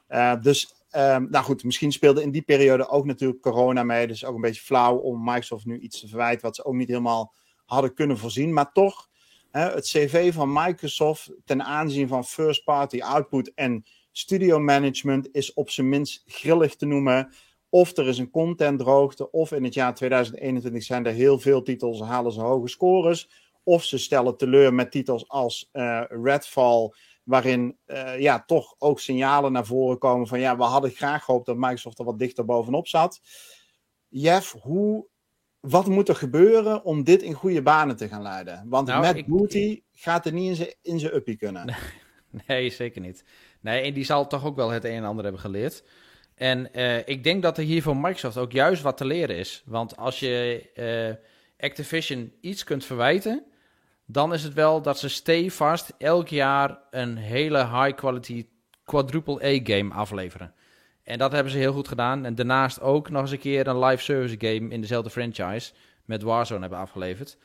Uh, dus, um, nou goed, misschien speelde in die periode ook natuurlijk corona mee. Dus ook een beetje flauw om Microsoft nu iets te verwijten, wat ze ook niet helemaal hadden kunnen voorzien. Maar toch het cv van Microsoft ten aanzien van first party output en studio management is op zijn minst grillig te noemen. Of er is een contentdroogte, of in het jaar 2021 zijn er heel veel titels, halen ze hoge scores. Of ze stellen teleur met titels als uh, Redfall, waarin uh, ja, toch ook signalen naar voren komen van ja, we hadden graag gehoopt dat Microsoft er wat dichter bovenop zat. Jeff, hoe wat moet er gebeuren om dit in goede banen te gaan leiden? Want nou, Matt Booty gaat er niet in zijn uppie kunnen. Nee, zeker niet. Nee, en die zal toch ook wel het een en ander hebben geleerd. En uh, ik denk dat er hier voor Microsoft ook juist wat te leren is. Want als je uh, Activision iets kunt verwijten, dan is het wel dat ze stevast elk jaar een hele high quality quadruple A game afleveren. En dat hebben ze heel goed gedaan. En daarnaast ook nog eens een keer een live service game in dezelfde franchise met Warzone hebben afgeleverd.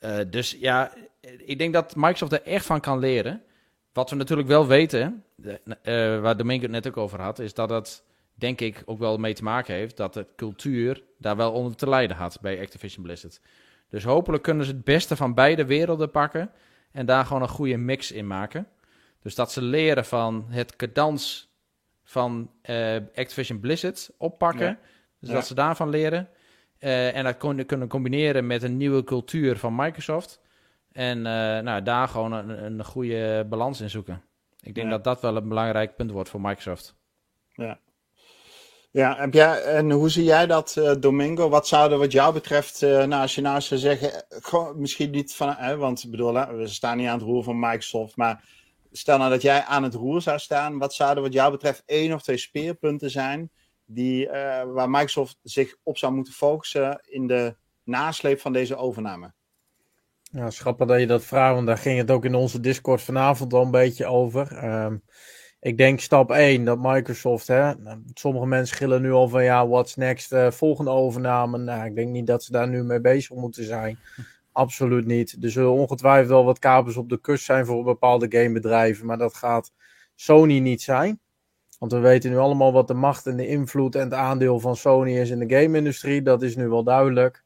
Uh, dus ja, ik denk dat Microsoft er echt van kan leren. Wat we natuurlijk wel weten, waar Domingo het net ook over had, is dat het denk ik ook wel mee te maken heeft dat de cultuur daar wel onder te lijden had bij Activision Blizzard. Dus hopelijk kunnen ze het beste van beide werelden pakken en daar gewoon een goede mix in maken. Dus dat ze leren van het cadans van uh, Activision Blizzard oppakken. Dus dat ze daarvan leren. Uh, en dat kon, kunnen combineren met een nieuwe cultuur van Microsoft. En uh, nou, daar gewoon een, een, goede balans in zoeken. Ik denk dat dat wel een belangrijk punt wordt voor Microsoft. Ja. Ja, heb jij, en hoe zie jij dat, uh, Domingo? Wat zou er wat jou betreft, uh, nou, als je nou zou zeggen, misschien niet van, hè, want bedoel, we staan niet aan het roer van Microsoft, maar stel nou dat jij aan het roer zou staan, wat zouden wat jou betreft één of twee speerpunten zijn die, uh, waar Microsoft zich op zou moeten focussen in de nasleep van deze overname? Ja, schappig dat je dat vraagt, want daar ging het ook in onze Discord vanavond al een beetje over. Um, ik denk stap 1 dat Microsoft, hè, sommige mensen schillen nu al van ja, what's next, uh, volgende overname. Nou, ik denk niet dat ze daar nu mee bezig moeten zijn. Absoluut niet. Er zullen ongetwijfeld wel wat kabels op de kust zijn voor bepaalde gamebedrijven, maar dat gaat Sony niet zijn. Want we weten nu allemaal wat de macht en de invloed en het aandeel van Sony is in de game-industrie. Dat is nu wel duidelijk.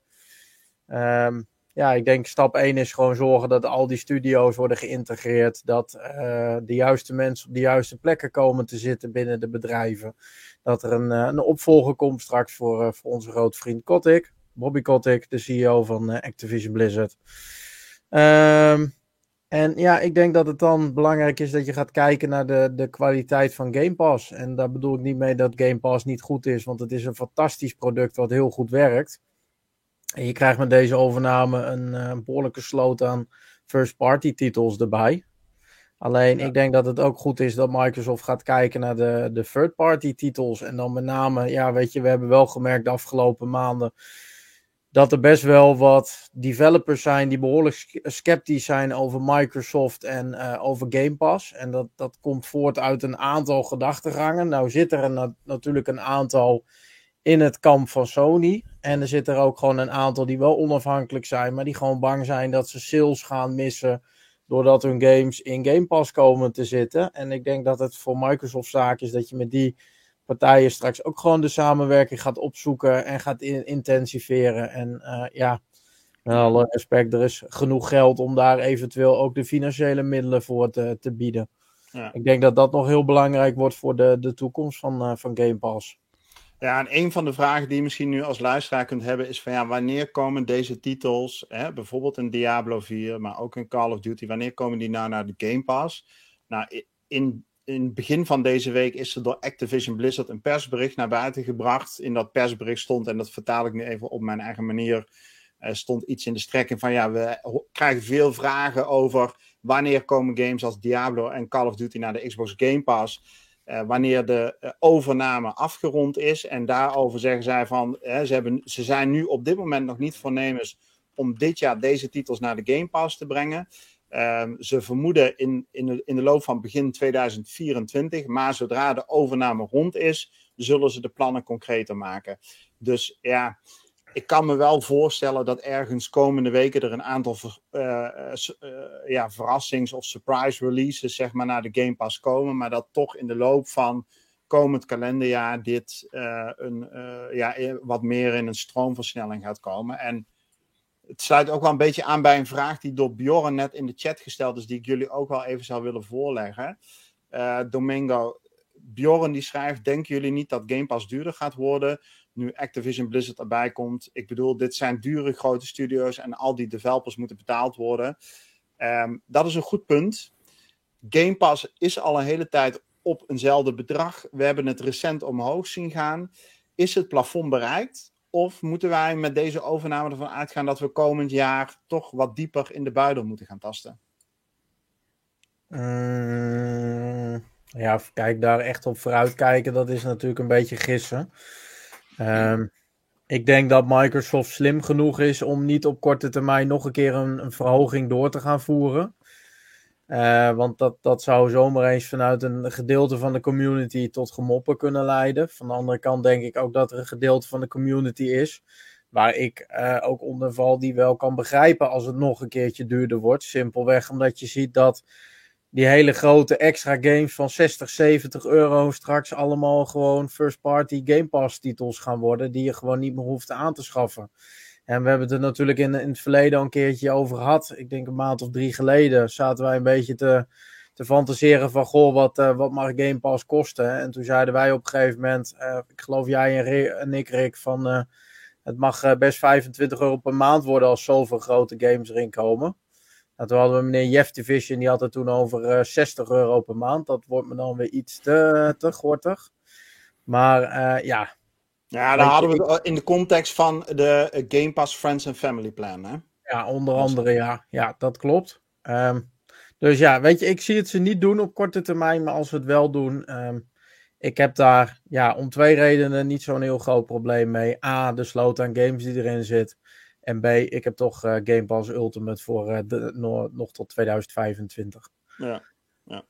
Um, ja, ik denk stap 1 is gewoon zorgen dat al die studio's worden geïntegreerd. Dat uh, de juiste mensen op de juiste plekken komen te zitten binnen de bedrijven. Dat er een, uh, een opvolger komt straks voor, uh, voor onze grote vriend Kotick. Bobby Kotick, de CEO van Activision Blizzard. Um, en ja, ik denk dat het dan belangrijk is dat je gaat kijken naar de, de kwaliteit van Game Pass. En daar bedoel ik niet mee dat Game Pass niet goed is, want het is een fantastisch product wat heel goed werkt. En je krijgt met deze overname een, een behoorlijke sloot aan first-party titels erbij. Alleen ik denk dat het ook goed is dat Microsoft gaat kijken naar de, de third-party titels. En dan met name, ja, weet je, we hebben wel gemerkt de afgelopen maanden dat er best wel wat developers zijn die behoorlijk sceptisch zijn over Microsoft en uh, over Game Pass. En dat, dat komt voort uit een aantal gedachtegangen. Nou zit er een, natuurlijk een aantal in het kamp van Sony. En er zitten er ook gewoon een aantal die wel onafhankelijk zijn, maar die gewoon bang zijn dat ze sales gaan missen doordat hun games in Game Pass komen te zitten. En ik denk dat het voor Microsoft zaak is dat je met die partijen straks ook gewoon de samenwerking gaat opzoeken en gaat intensiveren. En uh, ja, met alle respect, er is genoeg geld om daar eventueel ook de financiële middelen voor te, te bieden. Ja. Ik denk dat dat nog heel belangrijk wordt voor de, de toekomst van, uh, van Game Pass. Ja, en een van de vragen die je misschien nu als luisteraar kunt hebben is van ja, wanneer komen deze titels, hè, bijvoorbeeld een Diablo 4, maar ook een Call of Duty, wanneer komen die nou naar de Game Pass? Nou, in, in het begin van deze week is er door Activision Blizzard een persbericht naar buiten gebracht. In dat persbericht stond, en dat vertaal ik nu even op mijn eigen manier, stond iets in de strekking van ja, we krijgen veel vragen over wanneer komen games als Diablo en Call of Duty naar de Xbox Game Pass. Uh, wanneer de uh, overname afgerond is. En daarover zeggen zij van, ze, hebben, ze zijn nu op dit moment nog niet voornemens om dit jaar deze titels naar de Game Pass te brengen. Um, ze vermoeden in, in, de, in de loop van begin 2024, maar zodra de overname rond is, zullen ze de plannen concreter maken. Dus ja, ik kan me wel voorstellen dat ergens komende weken er een aantal uh, uh, ja, verrassings- of surprise releases zeg maar, naar de Game Pass komen, maar dat toch in de loop van komend kalenderjaar dit een, ja, wat meer in een stroomversnelling gaat komen. En het sluit ook wel een beetje aan bij een vraag die door Bjorn net in de chat gesteld is, die ik jullie ook wel even zou willen voorleggen. Domingo, Bjorn die schrijft: Denken jullie niet dat Game Pass duurder gaat worden? Nu Activision Blizzard erbij komt. Ik bedoel, dit zijn dure grote studio's en al die developers moeten betaald worden. Ehm, dat is een goed punt. Game Pass is al een hele tijd op eenzelfde bedrag. We hebben het recent omhoog zien gaan. Is het plafond bereikt? Of moeten wij met deze overname ervan uitgaan dat we komend jaar toch wat dieper in de buidel moeten gaan tasten? Mm, ja, kijk daar echt op vooruit kijken, dat is natuurlijk een beetje gissen. Ehm, ik denk dat Microsoft slim genoeg is om niet op korte termijn nog een keer een, verhoging door te gaan voeren. Uh, want dat, dat zou zomaar eens vanuit een gedeelte van de community tot gemoppen kunnen leiden. Van de andere kant denk ik ook dat er een gedeelte van de community is. Waar ik uh, ook onder val die wel kan begrijpen als het nog een keertje duurder wordt. Simpelweg omdat je ziet dat die hele grote extra games van 60, 70 euro straks allemaal gewoon first party Game Pass titels gaan worden. Die je gewoon niet meer hoeft aan te schaffen. En we hebben het er natuurlijk in, in het verleden al een keertje over gehad. Ik denk een maand of drie geleden zaten wij een beetje te, te fantaseren van... Goh, wat, uh, wat mag Game Pass kosten? En toen zeiden wij op een gegeven moment... Uh, ik geloof jij en, ik, Rick, van... Uh, het mag best 25 euro per maand worden als zoveel grote games erin komen. Nou, toen hadden we meneer Jeff Division, die had het toen over uh, eh, 60 euro per maand. Dat wordt me dan weer iets te, te gortig. Maar uh, ja. Ja, dan hadden we het in de context van de eh, Game Pass Friends and Family Plan, hè? Ja, onder andere, ja. Ja, dat klopt. Um, dus ja, weet je, ik zie het ze niet doen op korte termijn, maar als we het wel doen, um, ik heb daar ja, om twee redenen niet zo'n heel groot probleem mee. A, de sloot aan games die erin zit. En B, ik heb toch uh, Game Pass Ultimate voor no, nog tot 2025. Ja, ja.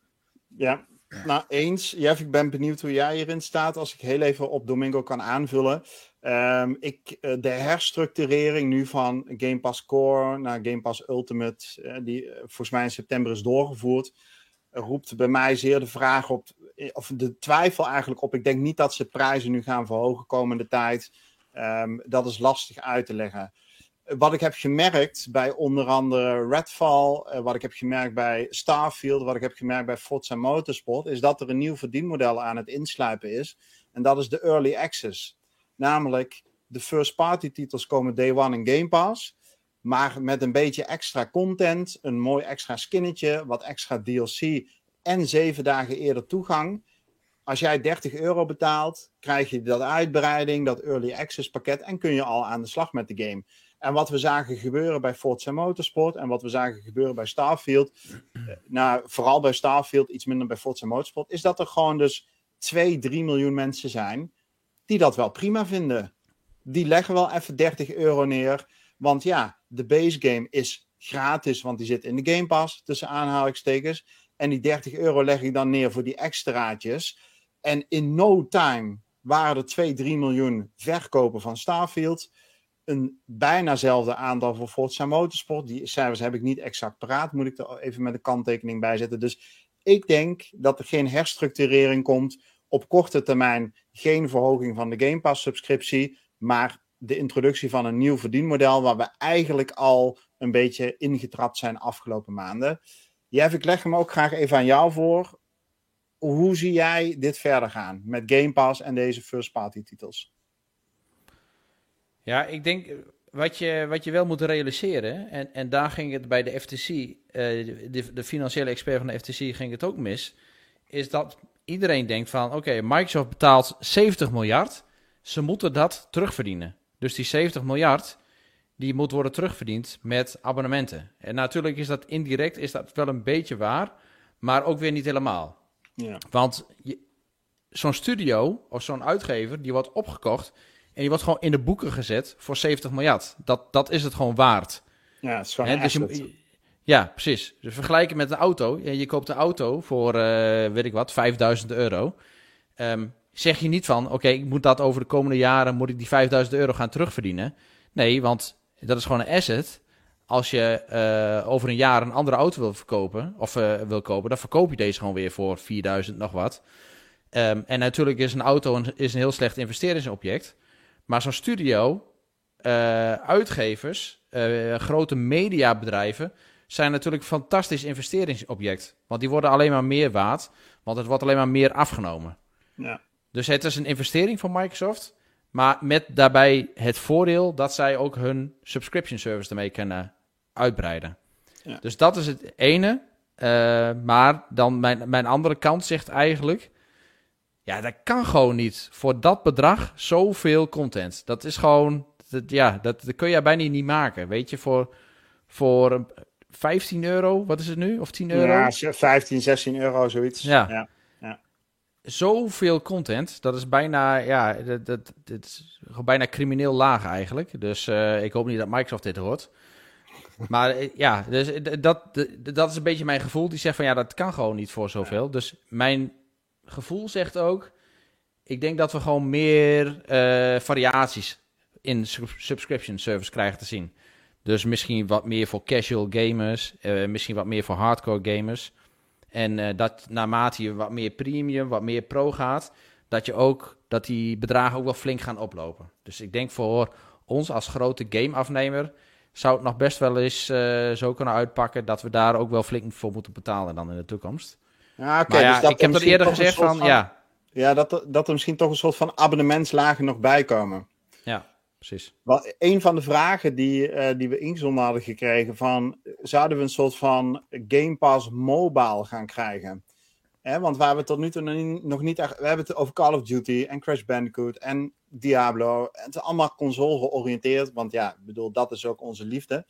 ja. nou eens. Jeff, ik ben benieuwd hoe jij hierin staat. Als ik heel even op Domingo kan aanvullen. Um, ik, uh, de herstructurering nu van Game Pass Core naar Game Pass Ultimate, die volgens mij in september is doorgevoerd, roept bij mij zeer de vraag op, of de twijfel eigenlijk op. Ik denk niet dat ze prijzen nu gaan verhogen komende tijd. Um, dat is lastig uit te leggen wat ik heb gemerkt bij onder andere Redfall, uh, wat ik heb gemerkt bij Starfield, wat ik heb gemerkt bij Forza Motorsport, is dat er een nieuw verdienmodel aan het insluipen is. En dat is de early access. Namelijk, de first party titels komen day one in Game Pass. Maar met een beetje extra content, een mooi extra skinnetje, wat extra DLC en zeven dagen eerder toegang. Als jij 30 euro betaalt, krijg je dat uitbreiding, dat early access pakket en kun je al aan de slag met de game. En wat we zagen gebeuren bij Forza Motorsport en wat we zagen gebeuren bij Starfield, eh, nou, vooral bij Starfield, iets minder bij Forza Motorsport, is dat er gewoon dus 2, 3 miljoen mensen zijn die dat wel prima vinden. Die leggen wel even 30 euro neer, want ja, de base game is gratis, want die zit in de Game Pass, tussen aanhalingstekens. En die 30 euro leg ik dan neer voor die extraatjes. En in no time waren er 2, 3 miljoen verkopen van Starfield. Een bijnazelfde aantal voor Forza Motorsport. Die cijfers heb ik niet exact paraat, moet ik er even met een kanttekening bij zetten. Dus ik denk dat er geen herstructurering komt. Op korte termijn geen verhoging van de Game Pass subscriptie, maar de introductie van een nieuw verdienmodel waar we eigenlijk al een beetje ingetrapt zijn afgelopen maanden. Jeff, ik leg hem ook graag even aan jou voor. Hoe zie jij dit verder gaan met Game Pass en deze first-party titels? Ja, ik denk wat je, wat je wel moet realiseren, en, en daar ging het bij de FTC, uh, eh, de, de, financiële expert van de FTC ging het ook mis, is dat iedereen denkt van, oké, Microsoft betaalt 70 miljard, ze moeten dat terugverdienen. Dus die 70 miljard, die moet worden terugverdiend met abonnementen. En natuurlijk is dat indirect is dat wel een beetje waar, maar ook weer niet helemaal. Ja. Want zo'n studio of zo'n uitgever, die wordt opgekocht en die wordt gewoon in de boeken gezet voor 70 miljard. Dat, dat is het gewoon waard. Ja, het is gewoon dus je, Ja, precies. Dus vergelijken met een auto. Ja, je koopt een auto voor, uh, weet ik wat, 5000 euro. Um, zeg je niet van, oké, ik moet dat over de komende jaren, moet ik die 5000 euro gaan terugverdienen. Nee, want dat is gewoon een asset. Als je uh, over een jaar een andere auto wil verkopen, of uh, wil kopen, dan verkoop je deze gewoon weer voor 4000 nog wat. Um, en natuurlijk is een auto een, is een heel slecht investeringsobject. Maar zo'n studio, uh, uitgevers, grote mediabedrijven, zijn natuurlijk een fantastisch investeringsobject. Want die worden alleen maar meer waard, want het wordt alleen maar meer afgenomen. Ja. Dus het is een investering van Microsoft. Maar met daarbij het voordeel dat zij ook hun subscription service ermee kunnen uitbreiden. Ja. Dus dat is het ene. Uh, maar dan mijn, mijn andere kant zegt eigenlijk... Ja, dat kan gewoon niet. Voor dat bedrag zoveel content. Dat is gewoon... Dat, ja, dat, dat kun je bijna niet maken. Weet je, voor, voor 15 euro, wat is het nu? Of 10 euro? Ja, 15, 16 euro, zoiets. Ja. ja zoveel content. Dat is bijna, ja, dat, dat, dat is gewoon bijna crimineel laag eigenlijk. Dus uh, ik hoop niet dat Microsoft dit hoort. Maar eh, ja, dus dat, dat is een beetje mijn gevoel. Die zegt van ja, dat kan gewoon niet voor zoveel. Dus mijn gevoel zegt ook, ik denk dat we gewoon meer uh, variaties in subscription service krijgen te zien. Dus misschien wat meer voor casual gamers, uh, misschien wat meer voor hardcore gamers. En uh, dat naarmate je wat meer premium, wat meer pro gaat, dat je ook dat die bedragen ook wel flink gaan oplopen. Dus ik denk voor ons als grote gameafnemer zou het nog best wel eens zo kunnen uitpakken dat we daar ook wel flink voor moeten betalen dan in de toekomst. Ja, oké. Okay, dus ik heb dat eerder gezegd van, ja. Ja, dat, dat er misschien toch een soort van abonnementslagen nog bij komen. Ja precies. Wel, een van de vragen die, uh, die we ingezonden hadden gekregen van... zouden we een soort van Game Pass mobile gaan krijgen? Hè, want waar we tot nu toe nog niet... We hebben het over Call of Duty en Crash Bandicoot en Diablo. Het is allemaal console georiënteerd. Want ja, ik bedoel, dat is ook onze liefde.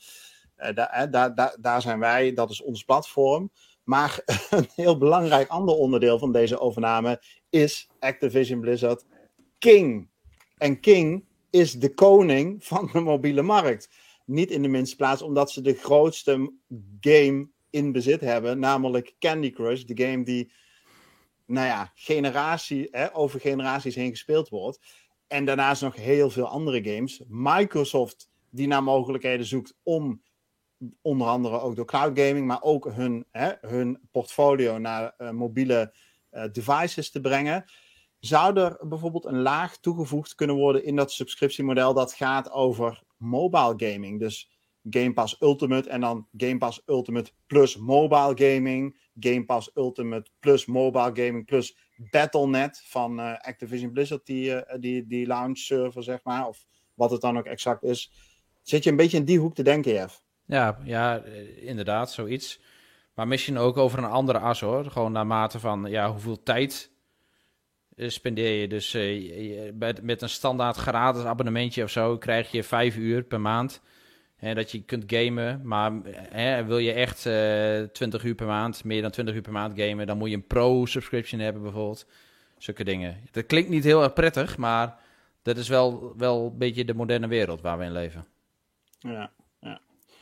Uh, daar, daar, daar, daar zijn wij, dat is ons platform. Maar een heel belangrijk ander onderdeel van deze overname is Activision Blizzard King. En King is de koning van de mobiele markt. Niet in de minste plaats omdat ze de grootste game in bezit hebben, namelijk Candy Crush, de game die, nou ja, generatie, hè, over generaties heen gespeeld wordt. En daarnaast nog heel veel andere games. Microsoft, die naar mogelijkheden zoekt om onder andere ook door cloud gaming, maar ook hun, hè, hun portfolio naar uh, mobiele uh, devices te brengen. Zou er bijvoorbeeld een laag toegevoegd kunnen worden in dat subscriptiemodel dat gaat over mobile gaming? Dus Game Pass Ultimate en dan Game Pass Ultimate plus mobile gaming, Game Pass Ultimate plus mobile gaming plus Battle.net van uh, Activision Blizzard, die, die, die launch server, zeg maar, of wat het dan ook exact is. Zit je een beetje in die hoek te denken, Jeff? Ja, ja, eh, inderdaad, zoiets. Maar misschien ook over een andere as hoor. Gewoon naarmate van ja, hoeveel tijd eh, spendeer je. Dus uh, met, met een standaard gratis abonnementje of zo krijg je vijf uur per maand. Hè, dat je kunt gamen. Maar hè, wil je echt uh, 20 uur per maand, meer dan 20 uur per maand gamen, dan moet je een pro-subscription hebben bijvoorbeeld. Zulke dingen. Dat klinkt niet heel erg prettig, maar dat is wel, wel een beetje de moderne wereld waar we in leven. Ja.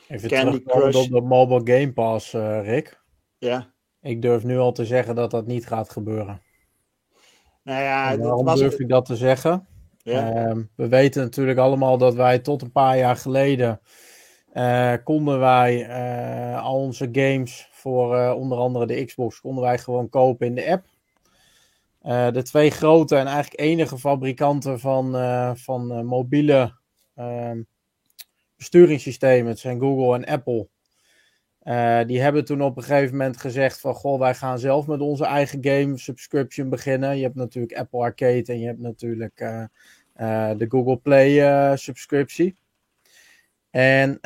Even Candy Crush. op de Mobile Game Pass, Rick. Ja. Ik durf nu al te zeggen dat dat niet gaat gebeuren. Nou ja, waarom was... durf ik dat te zeggen? Ja. Ehm, we weten natuurlijk allemaal dat wij tot een paar jaar geleden uh, konden wij uh, al onze games voor onder andere de Xbox konden wij gewoon kopen in de app. de twee grote en eigenlijk enige fabrikanten van, van mobiele besturingssystemen, zijn Google en Apple. die hebben toen op een gegeven moment gezegd van, goh, wij gaan zelf met onze eigen game subscription beginnen. Je hebt natuurlijk Apple Arcade en je hebt natuurlijk de Google Play subscriptie. En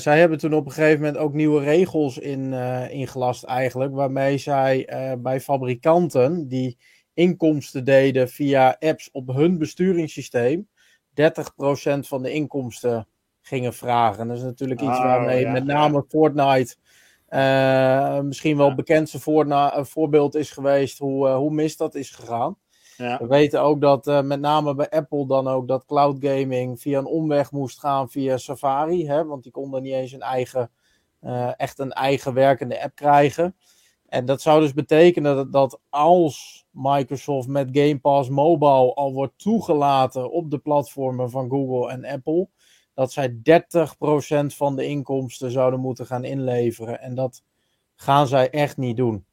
zij hebben toen op een gegeven moment ook nieuwe regels in, ingelast eigenlijk, waarmee zij bij fabrikanten die inkomsten deden via apps op hun besturingssysteem, 30% van de inkomsten gingen vragen. Dat is natuurlijk iets oh, waarmee met name Fortnite misschien wel het bekendste voorbeeld is geweest hoe, hoe mis dat is gegaan. Ja. We weten ook dat uh, met name bij Apple dan ook dat cloud gaming via een omweg moest gaan via Safari. Hè, want die konden niet eens een eigen, echt een eigen werkende app krijgen. En dat zou dus betekenen dat, dat als Microsoft met Game Pass Mobile al wordt toegelaten op de platformen van Google en Apple, dat zij 30% van de inkomsten zouden moeten gaan inleveren. En dat gaan zij echt niet doen.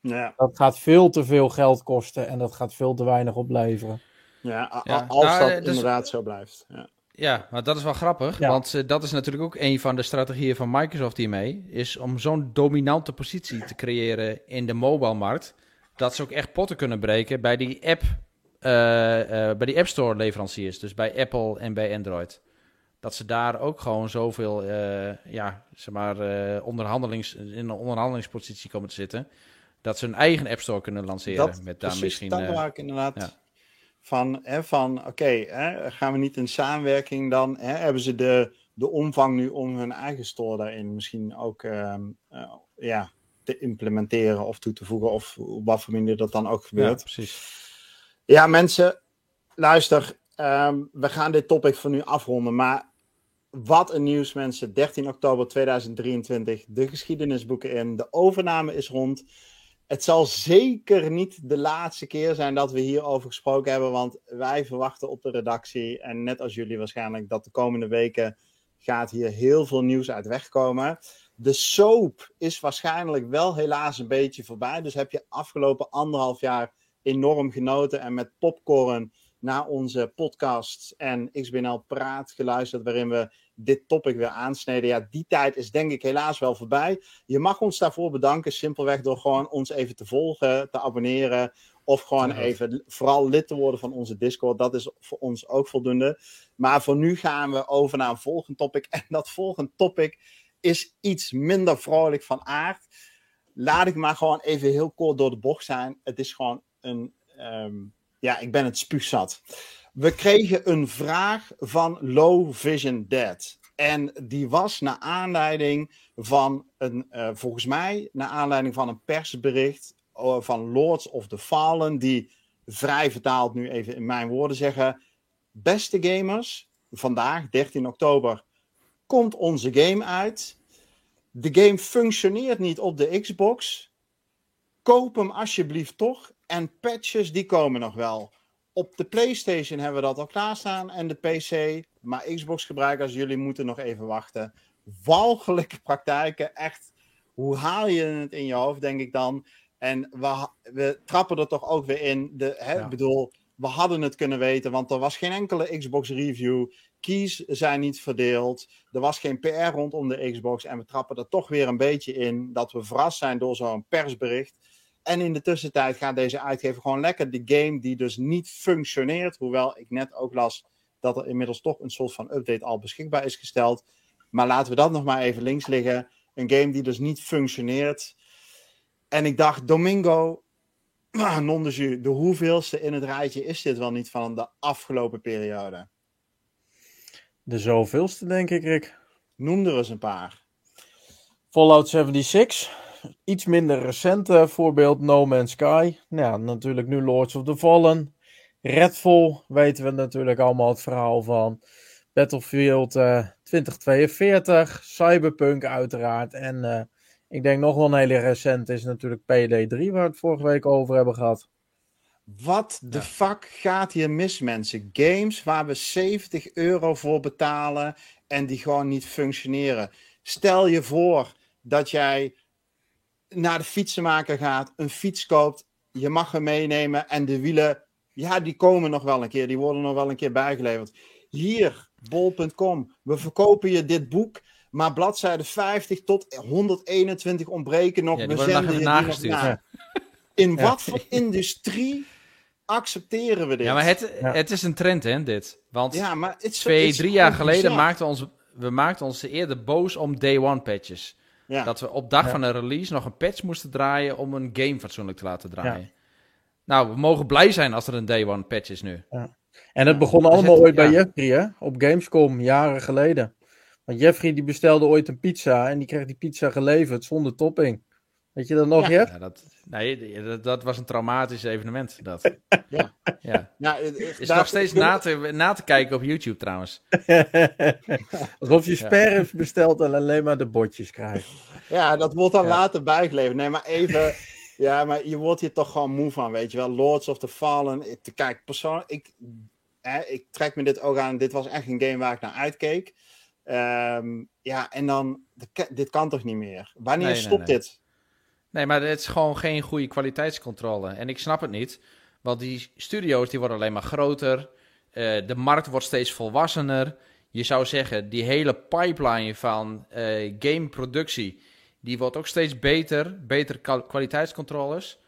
Ja. Dat gaat veel te veel geld kosten en dat gaat veel te weinig opleveren. Ja, als nou, dat dus, inderdaad zo blijft. Ja. Ja, maar dat is wel grappig, want uh, dat is natuurlijk ook een van de strategieën van Microsoft hiermee, is om zo'n dominante positie te creëren in de mobile-markt, dat ze ook echt potten kunnen breken bij die app, uh, uh, bij die App Store leveranciers, dus bij Apple en bij Android. Dat ze daar ook gewoon zoveel, ja, zeg maar, onderhandelings, in een onderhandelingspositie komen te zitten, dat ze een eigen App Store kunnen lanceren. Dat, met daar misschien. Dat uh, ik inderdaad. Van, hè, van oké, gaan we niet in samenwerking dan? Hè, hebben ze de, de omvang nu om hun eigen store daarin misschien ook uh, uh, ja, te implementeren of toe te voegen? Of op wat voor manier dat dan ook gebeurt? Ja, precies. Ja, mensen, luister. Um, we gaan dit topic voor nu afronden. Maar wat een nieuws, mensen. 13 oktober 2023. De geschiedenisboeken in. De overname is rond het zal zeker niet de laatste keer zijn dat we hierover gesproken hebben, want wij verwachten op de redactie, en net als jullie waarschijnlijk, dat de komende weken gaat hier heel veel nieuws uit wegkomen. De soap is waarschijnlijk wel helaas een beetje voorbij, dus heb je afgelopen anderhalf jaar enorm genoten en met popcorn naar onze podcast en XBNL Praat geluisterd, waarin we dit topic weer aansneden. Ja, die tijd is denk ik helaas wel voorbij. Je mag ons daarvoor bedanken, simpelweg door gewoon ons even te volgen, te abonneren. Of gewoon even vooral lid te worden van onze Discord. Dat is voor ons ook voldoende. Maar voor nu gaan we over naar een volgend topic. En dat volgende topic is iets minder vrolijk van aard. Laat ik maar gewoon even heel kort door de bocht zijn. Het is gewoon een. Ehm, ja, ik ben het spuugzat. We kregen een vraag van Low Vision Dead. En die was naar aanleiding van een, uh, volgens mij, naar aanleiding van een persbericht uh, van Lords of the Fallen, die vrij vertaald nu even in mijn woorden zeggen: Beste gamers, vandaag 13 oktober komt onze game uit. De game functioneert niet op de Xbox. Koop hem alsjeblieft toch. En patches die komen nog wel. Op de PlayStation hebben we dat al klaarstaan en de PC. Maar Xbox-gebruikers, jullie moeten nog even wachten. Walgelijke praktijken, echt. Hoe haal je het in je hoofd, denk ik dan? En we, we trappen er toch ook weer in. De, hè, bedoel, we hadden het kunnen weten, want er was geen enkele Xbox-review. Keys zijn niet verdeeld. Er was geen PR rondom de Xbox. En we trappen er toch weer een beetje in dat we verrast zijn door zo'n persbericht. En in de tussentijd gaat deze uitgever gewoon lekker de game die dus niet functioneert. Hoewel ik net ook las dat er inmiddels toch een soort van update al beschikbaar is gesteld. Maar laten we dat nog maar even links liggen. Een game die dus niet functioneert. En ik dacht, Domingo, non de, de hoeveelste in het rijtje is dit wel niet van de afgelopen periode? De zoveelste, denk ik, Rick. Noem er eens een paar. Fallout 76 iets minder recente voorbeeld No Man's Sky. Nou, ja, natuurlijk nu Lords of the Fallen. Redfall weten we natuurlijk allemaal het verhaal van. Battlefield uh, 2042. Cyberpunk uiteraard. En uh, ik denk nog wel een hele recent is natuurlijk PD3, waar we het vorige week over hebben gehad. Wat de fuck gaat hier mis, mensen? Games waar we 70 euro voor betalen en die gewoon niet functioneren. Stel je voor dat jij naar de fietsenmaker gaat, een fiets koopt, je mag hem meenemen en de wielen, ja, die komen nog wel een keer, die worden nog wel een keer bijgeleverd. Hier, bol.com, we verkopen je dit boek, maar bladzijde 50 tot 121 ontbreken nog. Ja, we zenden je nog na. In wat voor industrie accepteren we dit? Ja, maar het, het is een trend, hè, dit. Want ja, maar twee, drie jaar geleden maakten we ons, we maakten ons eerder boos om day one patches. Ja. Dat we op dag van een release nog een patch moesten draaien om een game fatsoenlijk te laten draaien. Nou, we mogen blij zijn als er een day one patch is nu. En het begon allemaal ooit bij Jeffrey, hè? Op Gamescom, jaren geleden. Want Jeffrey die bestelde ooit een pizza en die kreeg die pizza geleverd zonder topping. Weet je dat nog, ja. ja dat, nee, dat, dat, was een traumatisch evenement. Dat. ja. ja. ja is nog steeds na te, na te kijken op YouTube trouwens. Alsof je sper bestelt en alleen maar de botjes krijgt. Ja, dat wordt dan later bijgeleverd. Nee, maar even... Ja, maar je wordt hier toch gewoon moe van, weet je wel. Lords of the Fallen. Kijk, persoonlijk, ik, hè, ik trek me dit ook aan. Dit was echt een game waar ik naar uitkeek. Um, ja, en dan, dit kan toch niet meer? Wanneer stopt dit? Nee, maar het is gewoon geen goede kwaliteitscontrole. En ik snap het niet, want die studio's die worden alleen maar groter. Uh, de markt wordt steeds volwassener. Je zou zeggen, die hele pipeline van uh, gameproductie, die wordt ook steeds beter. Betere kwaliteitscontroles.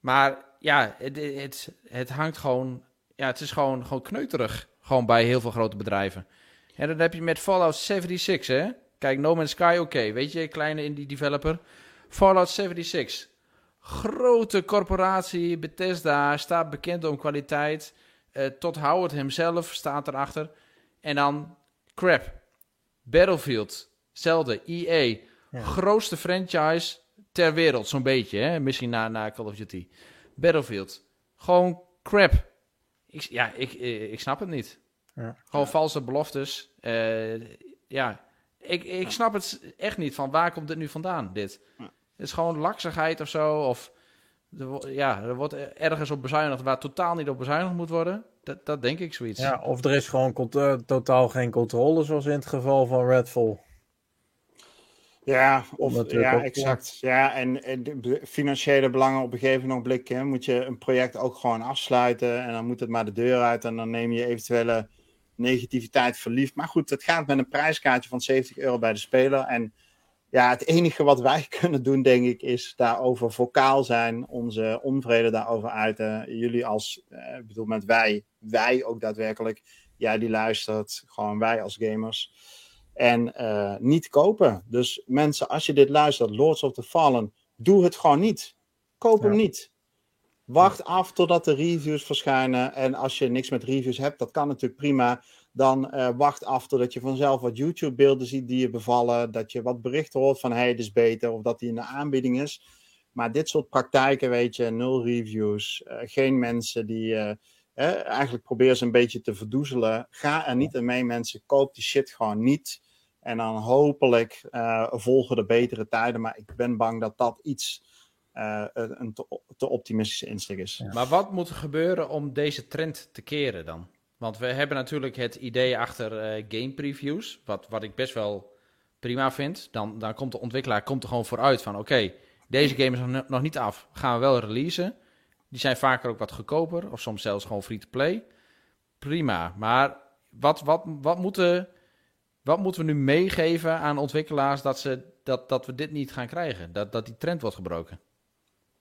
Maar ja, het, het, het hangt gewoon, ja, het is gewoon, gewoon kneuterig. Gewoon bij heel veel grote bedrijven. En dan heb je met Fallout 76, hè. Kijk, No Man's Sky, oké. Weet je, kleine indie developer. Fallout 76. Grote corporatie, Bethesda, staat bekend om kwaliteit. Uh, tot Howard hemzelf staat erachter. En dan crap. Battlefield, zelden, EA. Grootste franchise ter wereld, zo'n beetje. Hè? Misschien na, na Call of Duty. Battlefield. Gewoon crap. Ik, ja, ik, ik, snap het niet. Ja. Gewoon valse beloftes. Uh, ja, ik, ik snap het echt niet. Van waar komt dit nu vandaan, dit? Het is gewoon laksigheid of zo. Of ja, er wordt ergens op bezuinigd waar totaal niet op bezuinigd moet worden. Dat, dat denk ik zoiets. Ja, of er is gewoon uh, totaal geen controle, zoals in het geval van Redfall. Ja, of, ja exact. Ja, en, en de financiële belangen op een gegeven moment blikken. Moet je een project ook gewoon afsluiten en dan moet het maar de deur uit en dan neem je eventuele negativiteit verliefd. Maar goed, het gaat met een prijskaartje van 70 euro bij de speler. En ja, het enige wat wij kunnen doen, denk ik, is daarover vocaal zijn, onze onvrede daarover uiten. Jullie als, eh, ik bedoel met wij, wij ook daadwerkelijk, jij die luistert, gewoon wij als gamers. En uh, niet kopen. Dus mensen, als je dit luistert, Lords of the Fallen, doe het gewoon niet. Koop hem niet. Wacht af totdat de reviews verschijnen. En als je niks met reviews hebt, dat kan natuurlijk prima. Dan uh, wacht af totdat je vanzelf wat YouTube-beelden ziet die je bevallen. Dat je wat berichten hoort van hey, is beter. Of dat die in de aanbieding is. Maar dit soort praktijken, weet je, nul reviews. Uh, geen mensen die. Uh, eigenlijk proberen ze een beetje te verdoezelen. Ga er niet in mee, mensen. Koop die shit gewoon niet. En dan hopelijk volgen de betere tijden. Maar ik ben bang dat dat iets een te, te, optimistische insteek is. Maar wat moet er gebeuren om deze trend te keren dan? Want we hebben natuurlijk het idee achter uh, game previews, wat, wat ik best wel prima vind. Dan, dan komt de ontwikkelaar komt er gewoon vooruit van oké, deze game is nog niet af, gaan we wel releasen. Die zijn vaker ook wat goedkoper, of soms zelfs gewoon free-to-play. Prima, maar wat, wat, wat, moeten, wat moeten we nu meegeven aan ontwikkelaars dat, ze, dat, dat we dit niet gaan krijgen? Dat, dat die trend wordt gebroken?